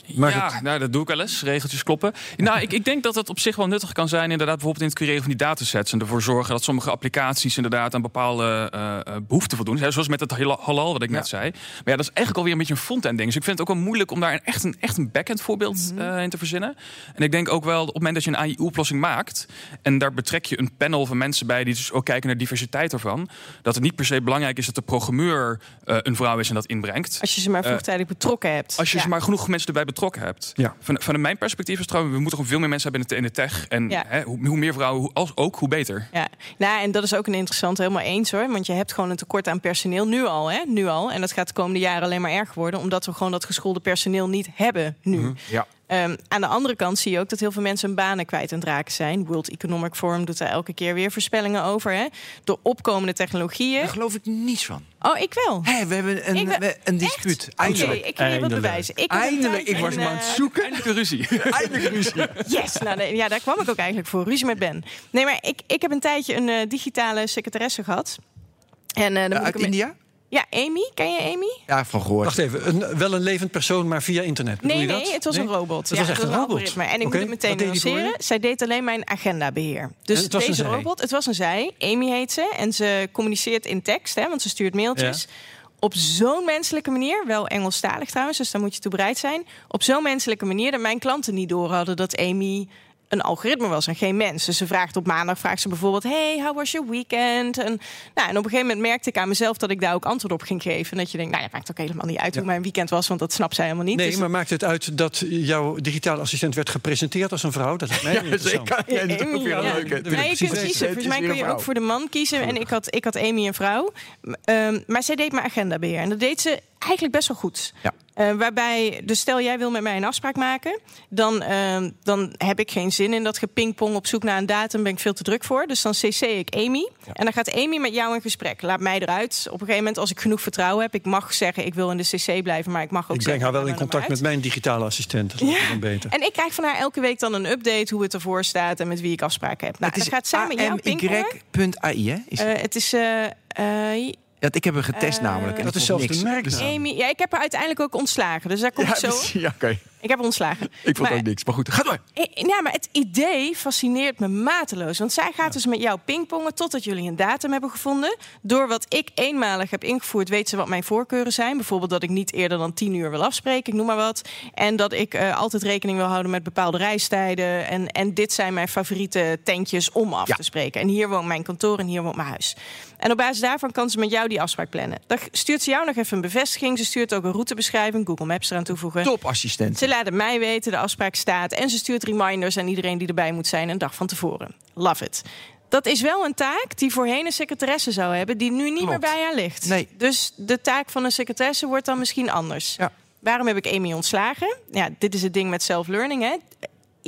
Ja, het... nou, dat doe ik wel eens. Regeltjes kloppen. Nou, ik, ik denk dat het op zich wel nuttig kan zijn, inderdaad, bijvoorbeeld in het creëren van die datasets. En ervoor zorgen dat sommige applicaties inderdaad aan bepaalde uh, behoeften voldoen. Zoals met het halal, wat ik ja. net zei. Maar ja, dat is eigenlijk alweer een beetje een front-end ding. Dus ik vind het ook wel moeilijk om daar een, echt een, echt een back-end voorbeeld mm -hmm. uh, in te verzinnen. En ik denk ook wel, op het moment dat je een AI-oplossing maakt. en daar betrek je een panel van mensen bij die dus ook kijken naar diversiteit ervan. dat het niet per se belangrijk is dat de programmeur een vrouw is en dat inbrengt. Als je ze maar vroegtijdig betrokken hebt. Als je ja. ze maar genoeg mensen erbij betrokken hebt. Ja. Van, van mijn perspectief is trouwens, we moeten gewoon veel meer mensen hebben in de tech. En Ja. hè, hoe, hoe meer vrouwen, hoe, als, ook hoe beter. Ja, nou, en dat is ook een interessant, helemaal eens hoor. Want je hebt gewoon een tekort aan personeel, nu al, hè? Nu al. En dat gaat de komende jaren alleen maar erger worden, omdat we gewoon dat geschoolde personeel niet hebben nu. Mhm. Ja. Um, aan de andere kant zie je ook dat heel veel mensen hun banen kwijt aan het raken zijn. World Economic Forum doet daar elke keer weer voorspellingen over. Hè? Door opkomende technologieën. Daar geloof ik niets van. Oh, ik wel. Hé, we hebben een, Ik ben- we- een dispuut. Eindelijk. ik kan je wat bewijzen. Ik Eindelijk. Ik was hem aan het zoeken. Eindelijk ruzie. <laughs> Eindelijk ruzie. Yes, nou, nee, ja, daar kwam ik ook eigenlijk voor. Ruzie met Ben. Nee, maar ik, ik heb een tijdje een eh, digitale secretaresse gehad. En, eh, dan Uit India? Ja, Amy. Ken je Amy? Ja, van gehoord. Wacht even, een, wel een levend persoon, maar via internet. Nee, je nee, dat? het was Nee? een robot. Het was echt een robot. algoritme. En ik Oké, moet het meteen nuanceren. Zij deed alleen mijn agendabeheer. Dus En het was een deze robot, het was een zij. Amy heet ze. En ze communiceert in tekst, hè, want ze stuurt mailtjes. Op zo'n menselijke manier, wel Engelstalig trouwens, dus daar moet je toe bereid zijn. Op zo'n menselijke manier dat mijn klanten niet door hadden dat Amy een algoritme was en geen mens. Dus ze vraagt op maandag vraagt ze bijvoorbeeld: Hey, how was your weekend? En, nou, en op een gegeven moment merkte ik aan mezelf dat ik daar ook antwoord op ging geven. En dat je denkt: Nou, ja, maakt ook helemaal niet uit hoe mijn weekend was, want dat snapt zij helemaal niet. Nee, Dus- maar maakt het uit dat jouw digitale assistent werd gepresenteerd als een vrouw? Dat is mij. Ja, dat ook weer een Ja. leuke. wil ik Nee, je kunt kiezen. Volgens mij kun je ook voor de man kiezen. En ik had, ik had Amy een vrouw. Ehm, maar zij deed mijn agendabeheer. En dat deed ze eigenlijk best wel goed. Ja. Eh, waarbij, dus stel jij wil met mij een afspraak maken, dan, ehm, dan heb ik geen zin in dat gepingpong op zoek naar een datum. Ben ik veel te druk voor. Dus dan cc ik Amy. En dan gaat Amy met jou in gesprek. Laat mij eruit. Op een gegeven moment, als ik genoeg vertrouwen heb, ik mag zeggen ik wil in de cc blijven, maar ik mag ook Ik breng haar wel in contact met mijn digitale assistent. Dat is dan beter. En ik krijg van haar elke week dan een update hoe het ervoor staat en met wie ik afspraken heb. Nou, het is dan gaat zij met jou pingpongen. Is, Eh, het is eh, eh, ja, ik heb hem getest eh, namelijk. En dat ik is zelfs de niks. merknaam. Amy. Ja, ik heb haar uiteindelijk ook ontslagen. Dus daar kom Ja, zo. precies. ja oké. Ik heb ontslagen. <laughs> Ik vond Maar- ook niks, maar goed. Ga door. I- Ja, maar het idee fascineert me mateloos. Want zij gaat dus met jou pingpongen totdat jullie een datum hebben gevonden. Door wat ik eenmalig heb ingevoerd, weet ze wat mijn voorkeuren zijn. Bijvoorbeeld dat ik niet eerder dan tien uur wil afspreken, ik noem maar wat. En dat ik eh, altijd rekening wil houden met bepaalde reistijden. En, en dit zijn mijn favoriete tentjes om af Ja. te spreken. En hier woont mijn kantoor en hier woont mijn huis. En op basis daarvan kan ze met jou die afspraak plannen. Dan stuurt ze jou nog even een bevestiging. Ze stuurt ook een routebeschrijving, Google Maps eraan toevoegen. Topassistent. Ze laten mij weten, de afspraak staat. En ze stuurt reminders aan iedereen die erbij moet zijn een dag van tevoren. Love it. Dat is wel een taak die voorheen een secretaresse zou hebben, die nu niet Klopt. meer bij haar ligt. Nee. Dus de taak van een secretaresse wordt dan misschien anders. Ja. Waarom heb ik Amy ontslagen? Ja, dit is het ding met self-learning. Hè?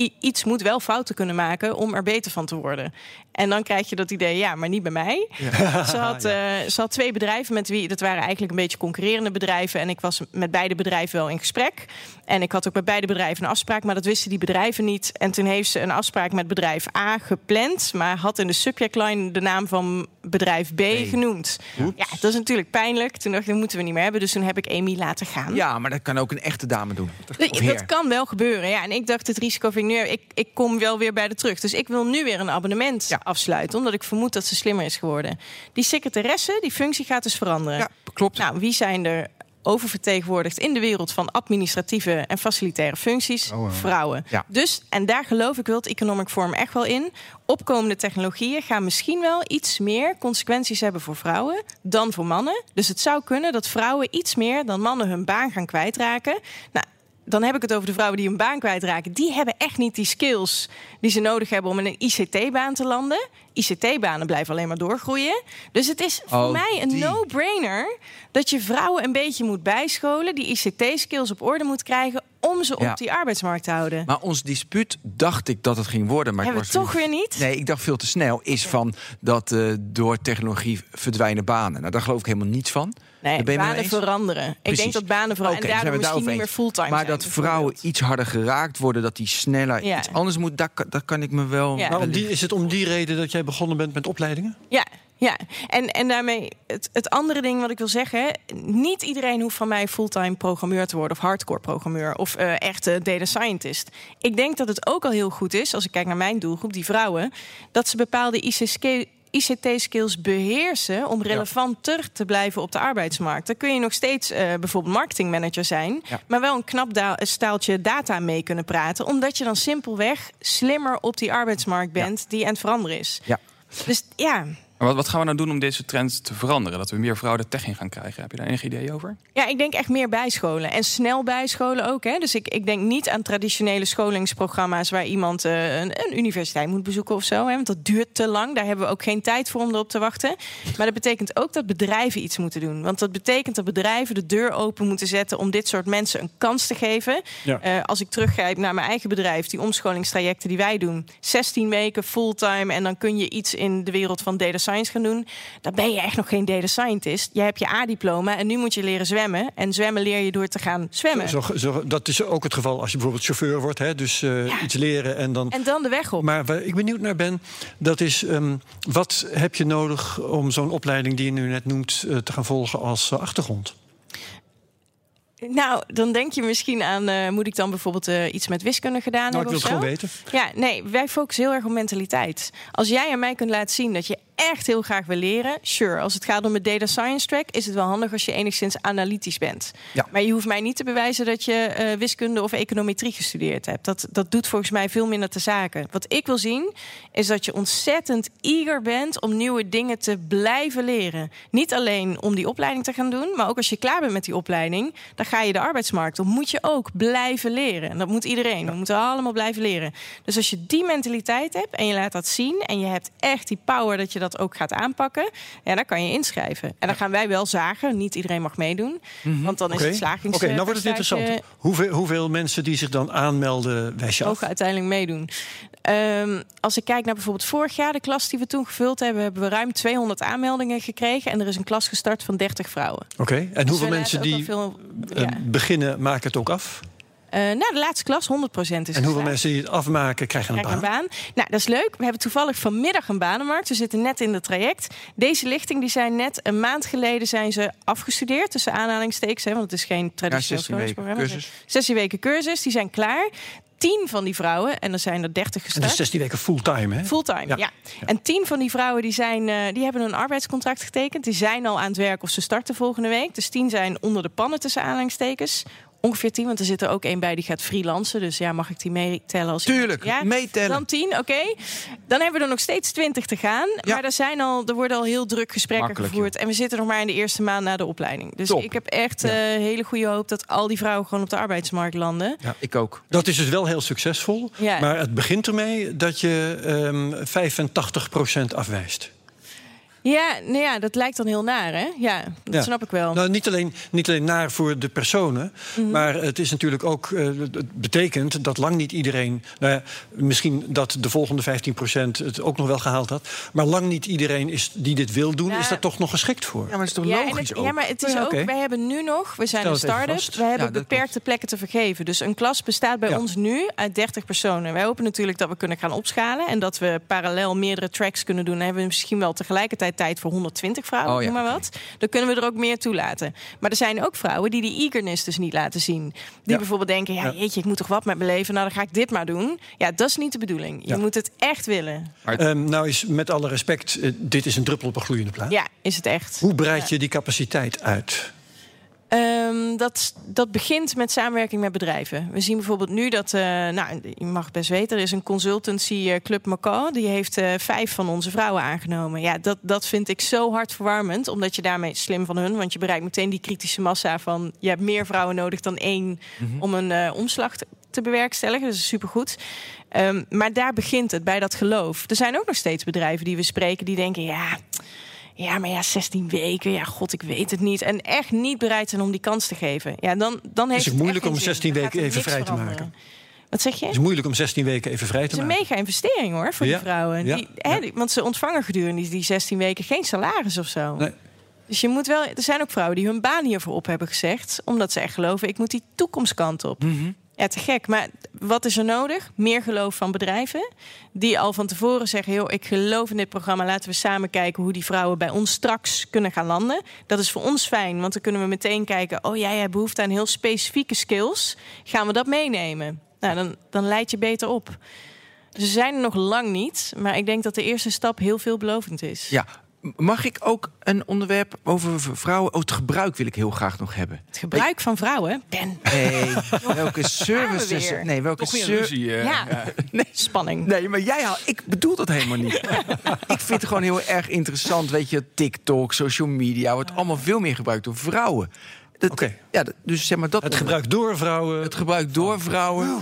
I- iets moet wel fouten kunnen maken om er beter van te worden. En dan krijg je dat idee, ja, maar niet bij mij. <laughs> Ze, had, eh, ze had twee bedrijven met wie, dat waren eigenlijk een beetje concurrerende bedrijven. En ik was met beide bedrijven wel in gesprek. En ik had ook met beide bedrijven een afspraak, maar dat wisten die bedrijven niet. En toen heeft ze een afspraak met bedrijf A gepland, maar had in de subject line de naam van bedrijf B genoemd. Ja, dat is natuurlijk pijnlijk. Toen dacht ik, dat moeten we niet meer hebben. Dus toen heb ik Amy laten gaan. Ja, maar dat kan ook een echte dame doen. Of Dat, dat kan wel gebeuren. Ja. En ik dacht, het risico vind ik nu... Ik, ik kom wel weer bij de terug. Dus ik wil nu weer een abonnement Ja. Afsluiten. Omdat ik vermoed dat ze slimmer is geworden. Die secretaresse, die functie gaat dus veranderen. Ja, klopt. Nou, wie zijn er oververtegenwoordigd in de wereld van administratieve en facilitaire functies? Vrouwen. Ja. Dus, en daar geloof ik World Economic Forum echt wel in. Opkomende technologieën gaan misschien wel iets meer consequenties hebben voor vrouwen dan voor mannen. Dus het zou kunnen dat vrouwen iets meer dan mannen hun baan gaan kwijtraken. Nou, dan heb ik het over de vrouwen die hun baan kwijtraken. Die hebben echt niet die skills die ze nodig hebben om in een ICT-baan te landen. ICT-banen blijven alleen maar doorgroeien. Dus het is voor Oh, mij een die. no-brainer dat je vrouwen een beetje moet bijscholen, die ICT-skills op orde moet krijgen om ze Ja. op die arbeidsmarkt te houden. Maar ons dispuut dacht ik dat het ging worden. Maar ik Hebben we toch weer niet? Nee, ik dacht veel te snel. Is van dat eh, door technologie verdwijnen banen. Nou, daar geloof ik helemaal niets van. Nee, Daar ben je mee banen eens? veranderen. Ik Precies. denk dat banen veranderen. Oké, en zijn we daardoor misschien daarover niet meer fulltime Maar zijn, dat vrouwen iets harder geraakt worden, dat die sneller Ja. iets anders moet, daar, kan- daar kan ik me wel. Ja. Maar om wel- die, is het om die reden dat jij begonnen bent met opleidingen? Ja, ja. En, en daarmee het, het andere ding wat ik wil zeggen. Niet iedereen hoeft van mij fulltime programmeur te worden. Of hardcore programmeur. Of eh echte data scientist. Ik denk dat het ook al heel goed is. Als ik kijk naar mijn doelgroep, die vrouwen. Dat ze bepaalde ICT ICT-skills beheersen om relevanter te blijven op de arbeidsmarkt. Dan kun je nog steeds eh, bijvoorbeeld marketingmanager zijn, Ja. maar wel een knap da- staaltje data mee kunnen praten, omdat je dan simpelweg slimmer op die arbeidsmarkt bent die aan het veranderen is. Ja. Dus ja, Maar wat, wat gaan we nou doen om deze trend te veranderen? Dat we meer vrouwen de tech in gaan krijgen. Heb je daar enig idee over? Ja, ik denk echt meer bijscholen. En snel bijscholen ook. Hè. Dus ik, ik denk niet aan traditionele scholingsprogramma's... waar iemand eh, een, een universiteit moet bezoeken of zo. Hè, want dat duurt te lang. Daar hebben we ook geen tijd voor om erop te wachten. Maar dat betekent ook dat bedrijven iets moeten doen. Want dat betekent dat bedrijven de deur open moeten zetten... om dit soort mensen een kans te geven. Ja. Eh, als ik teruggrijp naar mijn eigen bedrijf... die omscholingstrajecten die wij doen... 16 weken fulltime en dan kun je iets in de wereld van data science gaan doen... dan ben je echt nog geen data scientist. Je hebt je A-diploma en nu moet je leren zwemmen. En zwemmen leer je door te gaan zwemmen. Zo, zo, dat is ook het geval als je bijvoorbeeld chauffeur wordt. Hè? Dus eh, Ja. iets leren en dan... En dan de weg op. Maar waar ik benieuwd naar ben, dat is... ehm, wat heb je nodig om zo'n opleiding die je nu net noemt... eh, te gaan volgen als eh, achtergrond? Nou, dan denk je misschien aan... moet ik dan bijvoorbeeld iets met wiskunde gedaan Nou, ik hebben wil het gewoon weten. Ja, nee, wij focussen heel erg op mentaliteit. Als jij aan mij kunt laten zien dat je echt heel graag wil leren, sure. Als het gaat om het data science track, is het wel handig als je enigszins analytisch bent. Ja. Maar je hoeft mij niet te bewijzen dat je eh, wiskunde of econometrie gestudeerd hebt. Dat, dat doet volgens mij veel minder te zaken. Wat ik wil zien, is dat je ontzettend eager bent om nieuwe dingen te blijven leren. Niet alleen om die opleiding te gaan doen, maar ook als je klaar bent met die opleiding, dan ga je de arbeidsmarkt op. Moet je ook blijven leren. En dat moet iedereen. We moeten allemaal blijven leren. Dus als je die mentaliteit hebt en je laat dat zien en je hebt echt die power dat je dat ook gaat aanpakken, ja, dan kan je inschrijven. En dan gaan wij wel zagen. Niet iedereen mag meedoen, want dan is het slagings. Oké, nou wordt het interessant. Hoeveel, hoeveel mensen die zich dan aanmelden, af? mogen uiteindelijk meedoen. Ehm, als ik kijk naar bijvoorbeeld vorig jaar, de klas die we toen gevuld hebben, hebben we ruim 200 aanmeldingen gekregen. En er is een klas gestart van 30 vrouwen. Oké, en Dus hoeveel mensen die veel- eh, ja. beginnen, maken het ook af? Eh, nou, de laatste klas, 100% is En hoeveel geslaagd. mensen die het afmaken, krijgen een Krijg baan? een baan. Nou, dat is leuk. We hebben toevallig vanmiddag een banenmarkt. We zitten net in het traject. Deze lichting die zijn net een maand geleden zijn ze afgestudeerd. Tussen aanhalingstekens, hè, want het is geen traditioneel 16 weken cursus. 16 weken cursus, die zijn klaar. 10 van die vrouwen, en er zijn er 30 En gestart. dat is 16 weken fulltime, hè? Fulltime, Ja. ja. En tien van die vrouwen die zijn, eh, die hebben een arbeidscontract getekend. Die zijn al aan het werk of ze starten volgende week. Dus tien zijn onder de pannen tussen aanhalingstekens. Ongeveer tien, want er zit er ook één bij die gaat freelancen. Dus ja, mag ik die meetellen? Als Tuurlijk, ja? meetellen. Dan tien, oké. Dan hebben we er nog steeds twintig te gaan. Ja. Maar er, zijn al, er worden al heel druk gesprekken Makkelijk, gevoerd. En we zitten nog maar in de eerste maand na de opleiding. Dus Top. ik heb echt eh, hele goede hoop dat al die vrouwen gewoon op de arbeidsmarkt landen. Ik ook. Dat is dus wel heel succesvol. Ja. Maar het begint ermee dat je ehm 85% afwijst. Ja, nou ja, dat lijkt dan heel naar, hè? Ja, dat Ja. snap ik wel. Nou, niet alleen, niet alleen naar voor de personen, Mhm. maar het is natuurlijk ook. eh, het betekent dat lang niet iedereen. Nou ja, misschien dat de volgende 15% het ook nog wel gehaald had. Maar lang niet iedereen is, die dit wil doen, Nou, is daar toch nog geschikt voor. Ja, maar dat is toch Ja, logisch het, ook? ja, maar het is Ja, ook, wij hebben nu nog, we zijn Stel een het start-up, we hebben beperkte plekken te vergeven. Dus een klas bestaat bij Ja. ons nu uit 30 personen. Wij hopen natuurlijk dat we kunnen gaan opschalen en dat we parallel meerdere tracks kunnen doen. Dan hebben we misschien wel tegelijkertijd tijd voor 120 vrouwen, Oh ja, noem maar wat. Dan kunnen we er ook meer toelaten. Maar er zijn ook vrouwen die die eagerness dus niet laten zien. Die Ja. bijvoorbeeld denken, ja, Ja. jeetje, ik moet toch wat met mijn leven. Nou, dan ga ik dit maar doen. Ja, dat is niet de bedoeling. Je Ja. moet het echt willen. Ehm, nou is met alle respect, eh, dit is een druppel op een gloeiende plaat. Ja, is het echt. Hoe breid je die capaciteit uit? Ehm, dat, dat begint met samenwerking met bedrijven. We zien bijvoorbeeld nu dat, eh, nou, je mag best weten, er is een consultancy eh, Club Macau. Die heeft eh, vijf van onze vrouwen aangenomen. Ja, dat, dat vind ik zo hartverwarmend, omdat je daarmee slim van hun, want je bereikt meteen die kritische massa van je hebt meer vrouwen nodig dan één om een omslag te, te bewerkstelligen. Dat is supergoed. Ehm, maar daar begint het bij dat geloof. Er zijn ook nog steeds bedrijven die we spreken die denken, ja. Ja, maar ja, 16 weken. Ja, god, ik weet het niet. En echt niet bereid zijn om die kans te geven. Ja, dan, dan heeft het het moeilijk om geen zin. 16 Dan gaat weken even vrij te maken? Wat zeg je? Het is moeilijk om 16 weken even vrij Het te is een maken. mega investering hoor voor Ja, die vrouwen. ja, Die, hè, ja. want ze ontvangen gedurende die, die 16 weken geen salaris of zo. Nee. Dus je moet wel. Er zijn ook vrouwen die hun baan hiervoor op hebben gezegd, omdat ze echt geloven: ik moet die toekomstkant op. Mhm. Ja, te gek. Maar wat is er nodig? Meer geloof van bedrijven. Die al van tevoren zeggen: joh, ik geloof in dit programma. Laten we samen kijken hoe die vrouwen bij ons straks kunnen gaan landen. Dat is voor ons fijn, want dan kunnen we meteen kijken: oh jij hebt behoefte aan heel specifieke skills. Gaan we dat meenemen? Nou, dan, dan leid je beter op. Dus ze zijn er nog lang niet. Maar ik denk dat de eerste stap heel veelbelovend is. Ja. Mag ik ook een onderwerp over vrouwen? Oh, het gebruik wil ik heel graag nog hebben. Het gebruik van vrouwen. Ben. Nee, <laughs> welke services? Nee, welke Toch weer een ser- ruzie. eh, Ja. ja. Nee. Spanning. Nee, maar jij haalt. Ik bedoel dat helemaal niet. <laughs> ik vind het gewoon heel erg interessant. Weet je, TikTok, social media wordt allemaal veel meer gebruikt door vrouwen. Dat, Oké. Ja, dat- dus zeg maar dat. Het gebruik door vrouwen. Het gebruik door vrouwen,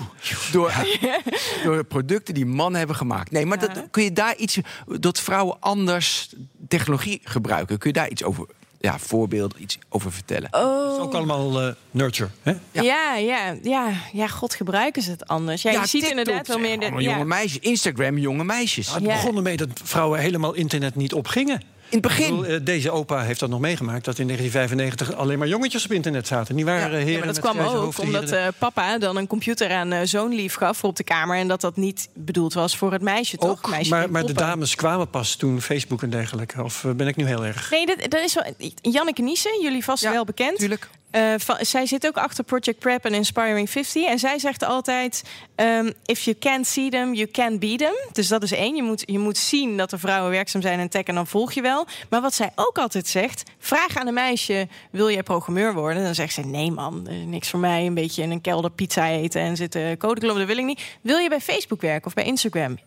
door, <laughs> door producten die mannen hebben gemaakt. Nee, maar dat, kun je daar iets, dat vrouwen anders technologie gebruiken, kun je daar iets over, ja, voorbeelden, iets over vertellen? Oh. is ook allemaal eh, nurture. Hè? Ja. Ja. Ja, ja, ja, god, gebruiken ze het anders. Ja, je ziet TikTok, inderdaad wel meer... De, ja. jonge meisjes. Instagram, jonge meisjes. Het Ja. begon ermee dat vrouwen helemaal internet niet opgingen. In het begin. bedoel, eh, deze opa heeft dat nog meegemaakt. Dat in 1995 alleen maar jongetjes op internet zaten. Die waren Ja, eh, heren Ja, maar dat kwam ook hoofden, omdat eh, papa dan een computer aan eh, zoon lief gaf voor op de kamer. En dat dat niet bedoeld was voor het meisje, toch? Meisje maar, maar de dames kwamen pas toen Facebook en dergelijke. Of ben ik nu heel erg? Nee, dat, dat is wel... Janneke Niesen, jullie vast Ja, wel bekend. Tuurlijk. Eh, zij zit ook achter Project Prep en Inspiring 50. En zij zegt altijd: ehm, If you can't see them, you can be them. Dus dat is één. Je moet, je moet zien dat er vrouwen werkzaam zijn in tech en dan volg je wel. Maar wat zij ook altijd zegt: vraag aan een meisje: Wil jij programmeur worden? Dan zegt ze: Nee, man, eh, niks voor mij. Een beetje in een kelder pizza eten en zitten codeklommen, dat wil ik niet. Wil je bij Facebook werken of bij Instagram?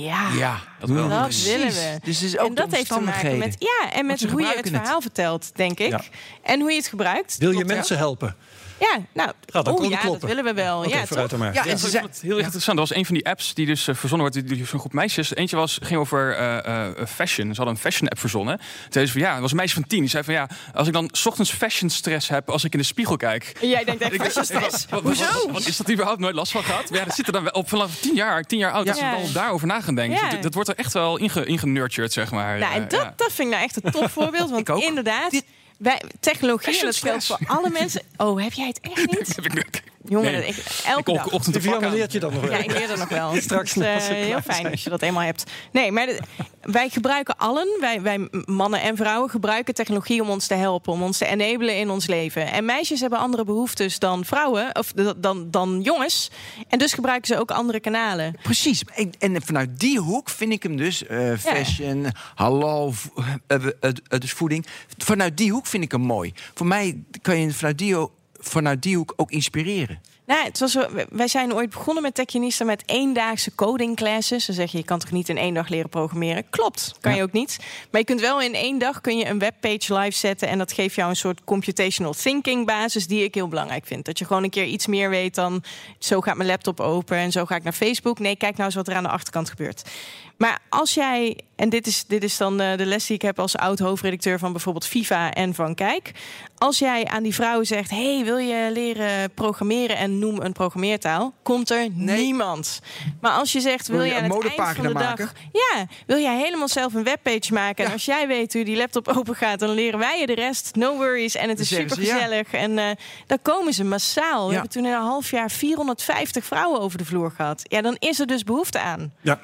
Ja. Ja, dat wel. Dat Precies. willen we. Dus is ook en dat heeft te maken met, ja, en met hoe je het verhaal vertelt, denk ik. Ja. En hoe je het gebruikt. Wil je mensen helpen? Ja, nou, Gaat oh, ja, kloppen. dat willen we wel. Ja, vooruit maar. Ja, Ja, en ik ze heel erg interessant. Er was een van die apps die dus eh, verzonnen werd door zo'n groep meisjes. Eentje was, ging over eh, eh, fashion. Ze hadden een fashion app verzonnen. Toen zei ze van ja, het was een meisje van tien. Die zei van ja, als ik dan 's ochtends fashion stress heb als ik in de spiegel kijk. En Jij denkt echt, Ik fashion stress. wat- wat- Is dat überhaupt nooit last van gehad? Maar ja, dat zit er dan wel op vanaf tien jaar, tien jaar oud. Dat Ja. ze dan daarover na gaan denken. Ja. Dus dat wordt er echt wel inge, ingenurtured, zeg maar. Nou, en dat, ja. dat vind ik nou echt een tof voorbeeld. Want <laughs> Ik ook. inderdaad, Dit- wij, technologie, en dat geldt voor alle mensen. Oh, heb jij het echt <laughs> niet? Heb ik nu- Jongen, Nee. ik, elke Ik dag. ook ochtend de leert je dan nog wel. Ja, ik leer er nog wel. <laughs> Straks Dat eh, heel fijn zijn. als je dat eenmaal hebt. Nee, maar de- wij gebruiken allen, wij, wij mannen en vrouwen, gebruiken technologie om ons te helpen, om ons te enablen in ons leven. En meisjes hebben andere behoeftes dan vrouwen, of dan, dan jongens. En dus gebruiken ze ook andere kanalen. Precies. En, en vanuit die hoek vind ik hem dus eh, fashion, eh, eh, eh, dus voeding. Vanuit die hoek vind ik hem mooi. Voor mij kan je vanuit die, vanuit die hoek ook inspireren. Nou, het was, wij zijn ooit begonnen met Techionista met eendaagse coding classes. Dan zeg je, je kan toch niet in één dag leren programmeren? Klopt, kan je ook niet. Maar je kunt wel in één dag kun je een webpage live zetten... en dat geeft jou een soort computational thinking basis... die ik heel belangrijk vind. Dat je gewoon een keer iets meer weet dan... zo gaat mijn laptop open en zo ga ik naar Facebook. Nee, kijk nou eens wat er aan de achterkant gebeurt. Maar als jij, en dit is, dit is dan eh, de les die ik heb als oud hoofdredacteur van bijvoorbeeld FIFA en van Kijk. Als jij aan die vrouwen zegt: hey, wil je leren programmeren en noem een programmeertaal, komt er niemand. Maar als je zegt: wil Wil je aan een het eind van de dag, maken? ja, wil jij helemaal zelf een webpage maken? En als jij weet hoe die laptop open gaat, dan leren wij je de rest. No worries. En het is super ja. gezellig. En eh dan komen ze massaal. We Ja. hebben toen in een half jaar 450 vrouwen over de vloer gehad. Ja, dan is er dus behoefte aan. Ja,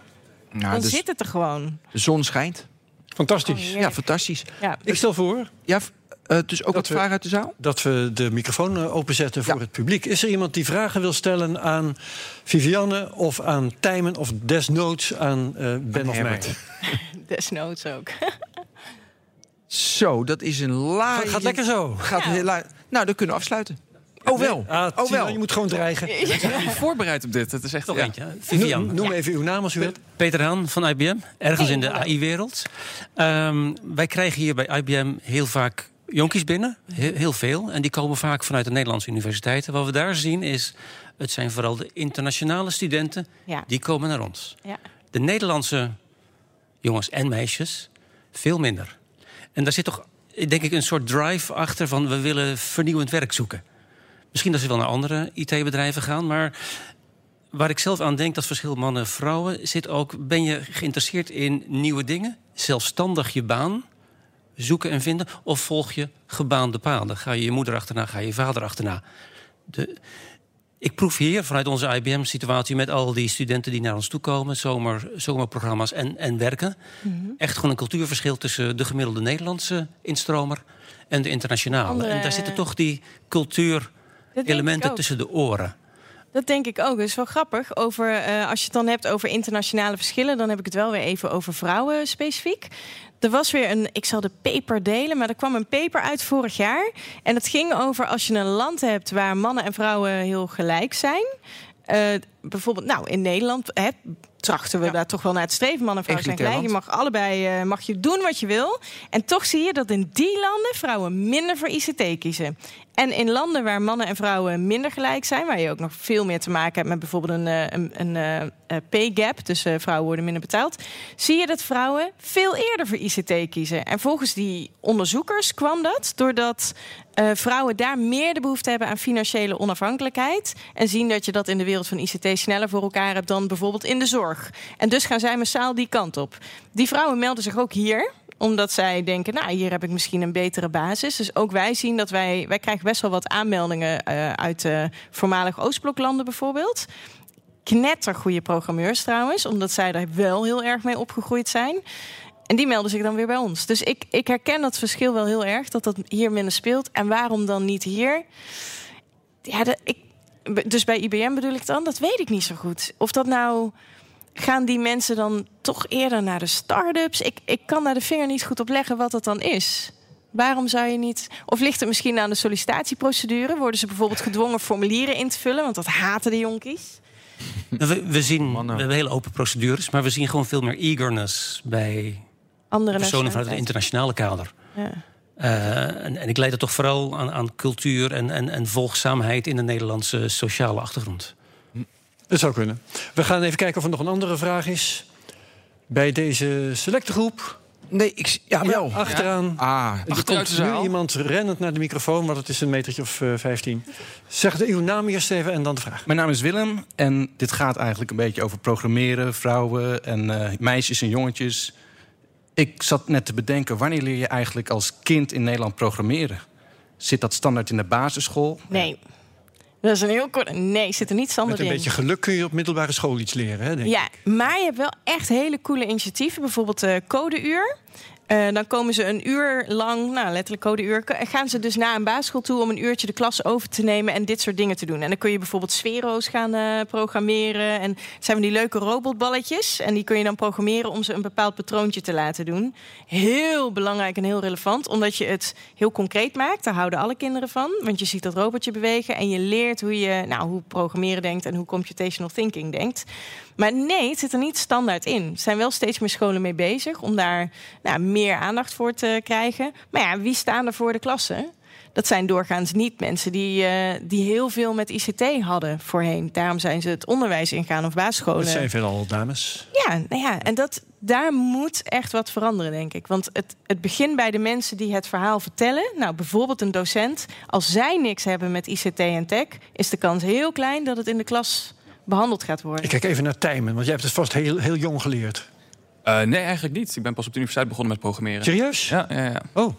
Nou, Dan dus zit het er gewoon. de zon schijnt. fantastisch. Oh, Ja, fantastisch. Ja. Ik stel voor Ja, eh, dus ook Dat wat we- vragen uit de zaal? dat we de microfoon eh, openzetten voor Ja. het publiek. Is er iemand die vragen wil stellen aan Vivianne of aan Tijmen of desnoods aan eh, Ben of mij? <laughs> Desnoods ook. Zo, dat is een laai. Gaat, gaat lekker zo. Gaat heel. Nou, dan kunnen we afsluiten. Oh wel. Ah, oh wel. Je moet gewoon dreigen. Ik ben niet voorbereid op dit. Het is echt Toch ja. eentje. Noem, Vivian. noem even uw naam als u wilt. Peter Haan van IBM, ergens Hey, in de. AI-wereld. Ehm, wij krijgen hier bij IBM heel vaak jonkies binnen, heel, heel veel. En die komen vaak vanuit de Nederlandse universiteiten. Wat we daar zien is, het zijn vooral de internationale studenten, Ja. die komen naar ons. Ja. De Nederlandse jongens en meisjes, veel minder. En daar zit toch, denk ik, een soort drive achter van we willen vernieuwend werk zoeken. Misschien dat ze wel naar andere IT-bedrijven gaan, maar waar ik zelf aan denk, dat verschil mannen en vrouwen, zit ook: ben je geïnteresseerd in nieuwe dingen? Zelfstandig je baan zoeken en vinden? Of volg je gebaande paden? Ga je je moeder achterna, ga je je vader achterna? De, ik proef hier vanuit onze IBM-situatie met al die studenten die naar ons toe komen, zomer, zomerprogramma's en, en werken, echt gewoon een cultuurverschil tussen de gemiddelde Nederlandse instromer en de internationale. Andere- En daar zitten toch die Dat ook. tussen de oren. Dat denk ik ook. Dat is wel grappig. Over, eh, als je het dan hebt over internationale verschillen, dan heb ik het wel weer even over vrouwen specifiek. Er was weer een, ik zal de paper delen, maar er kwam een paper uit vorig jaar. En het ging over als je een land hebt waar mannen en vrouwen heel gelijk zijn. Eh, bijvoorbeeld, nou, in Nederland hè, trachten we daar toch wel naar te streven. Mannen en vrouwen zijn gelijk. Je mag allebei eh, mag je doen wat je wil. En toch zie je dat in die landen vrouwen minder voor ICT kiezen. En in landen waar mannen en vrouwen minder gelijk zijn, waar je ook nog veel meer te maken hebt met bijvoorbeeld een, eh, een, een eh, eh, pay gap, dus vrouwen worden minder betaald, zie je dat vrouwen veel eerder voor ICT kiezen. En volgens die onderzoekers kwam dat doordat vrouwen daar meer de behoefte hebben aan financiële onafhankelijkheid. En zien dat je dat in de wereld van ICT sneller voor elkaar hebt dan bijvoorbeeld in de zorg. En dus gaan zij massaal die kant op. Die vrouwen melden zich ook hier omdat zij denken, nou, hier heb ik misschien een betere basis. Dus ook wij zien dat wij... Wij krijgen best wel wat aanmeldingen eh, uit eh voormalig Oostbloklanden bijvoorbeeld. Knettergoeie programmeurs trouwens, omdat zij daar wel heel erg mee opgegroeid zijn. En die melden zich dan weer bij ons. Dus ik, ik herken dat verschil wel heel erg, dat dat hier minder speelt. En waarom dan niet hier? Ja, de, ik, dus bij IBM bedoel ik dan, dat weet ik niet zo goed. Of dat nou gaan die mensen dan toch eerder naar de start-ups? Ik, ik kan daar de vinger niet goed op leggen wat dat dan is. Waarom zou je niet. Of ligt het misschien aan de sollicitatieprocedure? Worden ze bijvoorbeeld gedwongen formulieren in te vullen? Want dat haten de jonkies. Nou, We, we zien, Mannen. we hebben hele open procedures, maar we zien gewoon veel meer eagerness bij Andere personen vanuit het internationale kader. Ja. Eh, en, en ik leid het toch vooral aan, aan cultuur en, en, en volgzaamheid in de Nederlandse sociale achtergrond. Dat zou kunnen. We gaan even kijken of er nog een andere vraag is. Bij deze selecte groep. Nee, ik... Ja, wel. Achteraan. Ah, Er Achteruit komt nu iemand rennend naar de microfoon, want het is een metertje of eh, 15. Zeg de, uw naam eerst even en dan de vraag. Mijn naam is Willem en dit gaat eigenlijk een beetje over programmeren, vrouwen en eh, meisjes en jongetjes. Ik zat net te bedenken, wanneer leer je eigenlijk als kind in Nederland programmeren? Zit dat standaard in de basisschool? Nee. Dat is een heel kort. Nee, zit er niet standaard Met een in. beetje geluk kun je op middelbare school iets leren, hè, denk ik. Ja, maar je hebt wel echt hele coole initiatieven. Bijvoorbeeld eh Codeuur. Eh, dan komen ze een uur lang, nou letterlijk codeuur, gaan ze dus naar een basisschool toe om een uurtje de klas over te nemen en dit soort dingen te doen. En dan kun je bijvoorbeeld sfero's gaan eh, programmeren. En zijn van die leuke robotballetjes. En die kun je dan programmeren om ze een bepaald patroontje te laten doen. Heel belangrijk en heel relevant, omdat je het heel concreet maakt. Daar houden alle kinderen van. Want je ziet dat robotje bewegen en je leert hoe je nou, hoe programmeren denkt en hoe computational thinking denkt. Maar nee, het zit er niet standaard in. Er zijn wel steeds meer scholen mee bezig om daar nou, meer aandacht voor te krijgen. Maar ja, wie staan er voor de klassen? Dat zijn doorgaans niet mensen die, eh, die heel veel met ICT hadden voorheen. Daarom zijn ze het onderwijs ingaan of basisscholen. Dat zijn veelal dames. Ja, nou ja, en dat, daar moet echt wat veranderen, denk ik. Want het, het begint bij de mensen die het verhaal vertellen. Nou, bijvoorbeeld een docent. Als zij niks hebben met ICT en tech, is de kans heel klein dat het in de klas behandeld gaat worden. Ik kijk even naar Tijmen, want jij hebt het vast heel, heel jong geleerd. Eh, nee, eigenlijk niet. Ik ben pas op de universiteit begonnen met programmeren. Serieus? Ja, ja, ja. Oh.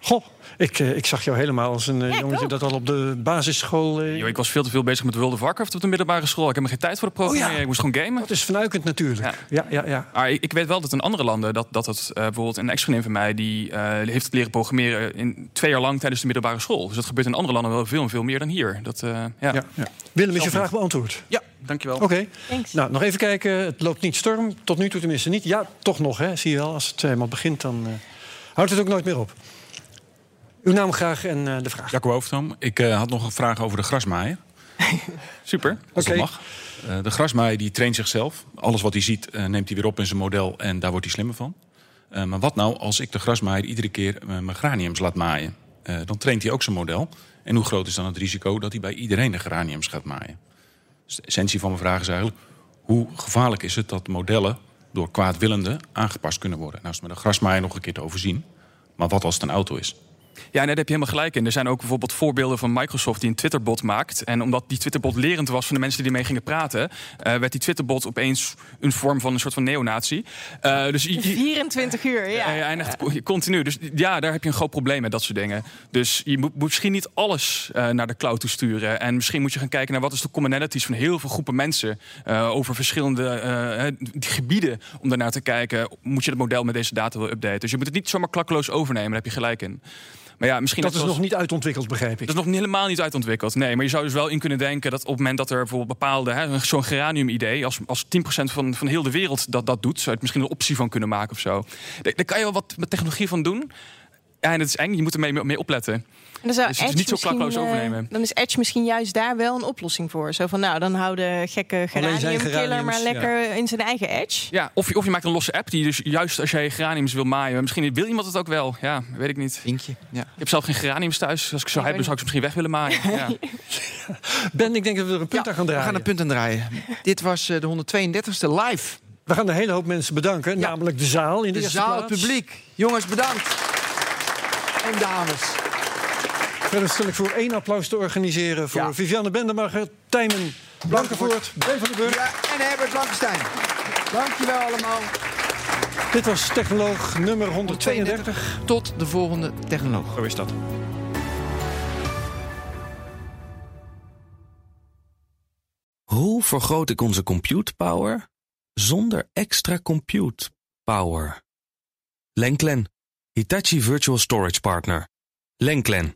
Goh, ik, eh, ik zag jou helemaal als een eh, Ja, jongetje ook. dat al op de basisschool... eh, Yo, ik was veel te veel bezig met World of Warcraft op de middelbare school. Ik heb me geen tijd voor de programmeren. Oh ja. Ik moest gewoon gamen. dat is vanuikend natuurlijk. Ja. Ja, ja, ja. Maar ik, ik weet wel dat in andere landen, dat, dat het eh, bijvoorbeeld een ex-vriendin van mij, die eh, heeft het leren programmeren in twee jaar lang tijdens de middelbare school. Dus dat gebeurt in andere landen wel veel en veel meer dan hier. Dat, eh, ja. ja, ja. Willem, is je vraag beantwoord? Ja, dankjewel. Oké. Thanks. Nou, nog even kijken. Het loopt niet storm. Tot nu toe tenminste niet. Ja, toch nog, hè. Zie je wel. Als het eenmaal begint, dan eh, houdt het ook nooit meer op. Uw naam graag en eh, de vraag. Jacco Hoofdam. Ik eh, had nog een vraag over de grasmaaier. <laughs> Super. Als Oké. dat mag. Eh, de grasmaaier die traint zichzelf. Alles wat hij ziet eh, neemt hij weer op in zijn model en daar wordt hij slimmer van. Eh, maar wat nou als ik de grasmaaier iedere keer mijn graniums laat maaien? Eh, dan traint hij ook zijn model. En hoe groot is dan het risico dat hij bij iedereen de geraniums gaat maaien? Dus de essentie van mijn vraag is eigenlijk... hoe gevaarlijk is het dat modellen door kwaadwillenden aangepast kunnen worden? Nou is het met een grasmaaier nog een keer te overzien. Maar wat als het een auto is? Ja, nee, daar heb je helemaal gelijk in. Er zijn ook bijvoorbeeld voorbeelden van Microsoft die een Twitterbot maakt. En omdat die Twitterbot lerend was van de mensen die ermee gingen praten, eh, werd die Twitterbot opeens een vorm van een soort van neonazi. Eh dus je- je- 24 uur, ja. Hij eindigt co- continu. Dus ja, daar heb je een groot probleem met dat soort dingen. Dus je moet, misschien niet alles eh, naar de cloud toe sturen. En misschien moet je gaan kijken naar wat is de commonalities van heel veel groepen mensen eh, over verschillende eh, gebieden. Om daarnaar te kijken, moet je het model met deze data willen updaten. Dus je moet het niet zomaar klakkeloos overnemen. Daar heb je gelijk in. Maar ja, misschien Dat is zoals- nog niet uitontwikkeld, begrijp ik. dat is nog helemaal niet uitontwikkeld. Nee, maar je zou dus wel in kunnen denken dat op het moment dat er bijvoorbeeld bepaalde, zo'n geranium-idee, als, als 10% van, van heel de wereld dat, dat doet, zou je het misschien een optie van kunnen maken of zo. Daar, daar kan je wel wat met technologie van doen. Ja, en het is eng, je moet er mee, mee opletten. En dan zou Dus Edge niet zo klakloos misschien, eh, overnemen. Dan is Edge misschien juist daar wel een oplossing voor. Zo van, nou, dan houden gekke zijn geraniumkiller maar lekker in zijn eigen Edge. Ja, of, je, of je maakt een losse app die dus juist als jij geraniums wil maaien, misschien wil iemand het ook wel. Ja, weet ik niet. Vinkje. Ja. Ik heb zelf geen geraniums thuis. Als ik ze Ik heb, dan zou ik ze misschien weg willen maaien. Ja. <laughs> Ben, ik denk dat we er een punt Ja, aan gaan we draaien. gaan een punt aan draaien. Dit was eh, de 132e live. We gaan een hele hoop mensen bedanken. Ja. Namelijk de zaal in de, De eerste zaal, het publiek. Jongens, bedankt. En dames. Verder stel ik voor één applaus te organiseren voor Ja. Vivianne Bendemacher, Tijmen Blankenvoort, Ben van den Burg. Ja, en Herbert Blankenstein. Dankjewel allemaal. Dit was Technoloog nummer 132. Tot de volgende technoloog. Zo is dat. Hoe vergroot ik onze compute power zonder extra compute power? Lenklen, Hitachi Virtual Storage Partner. Lenklen,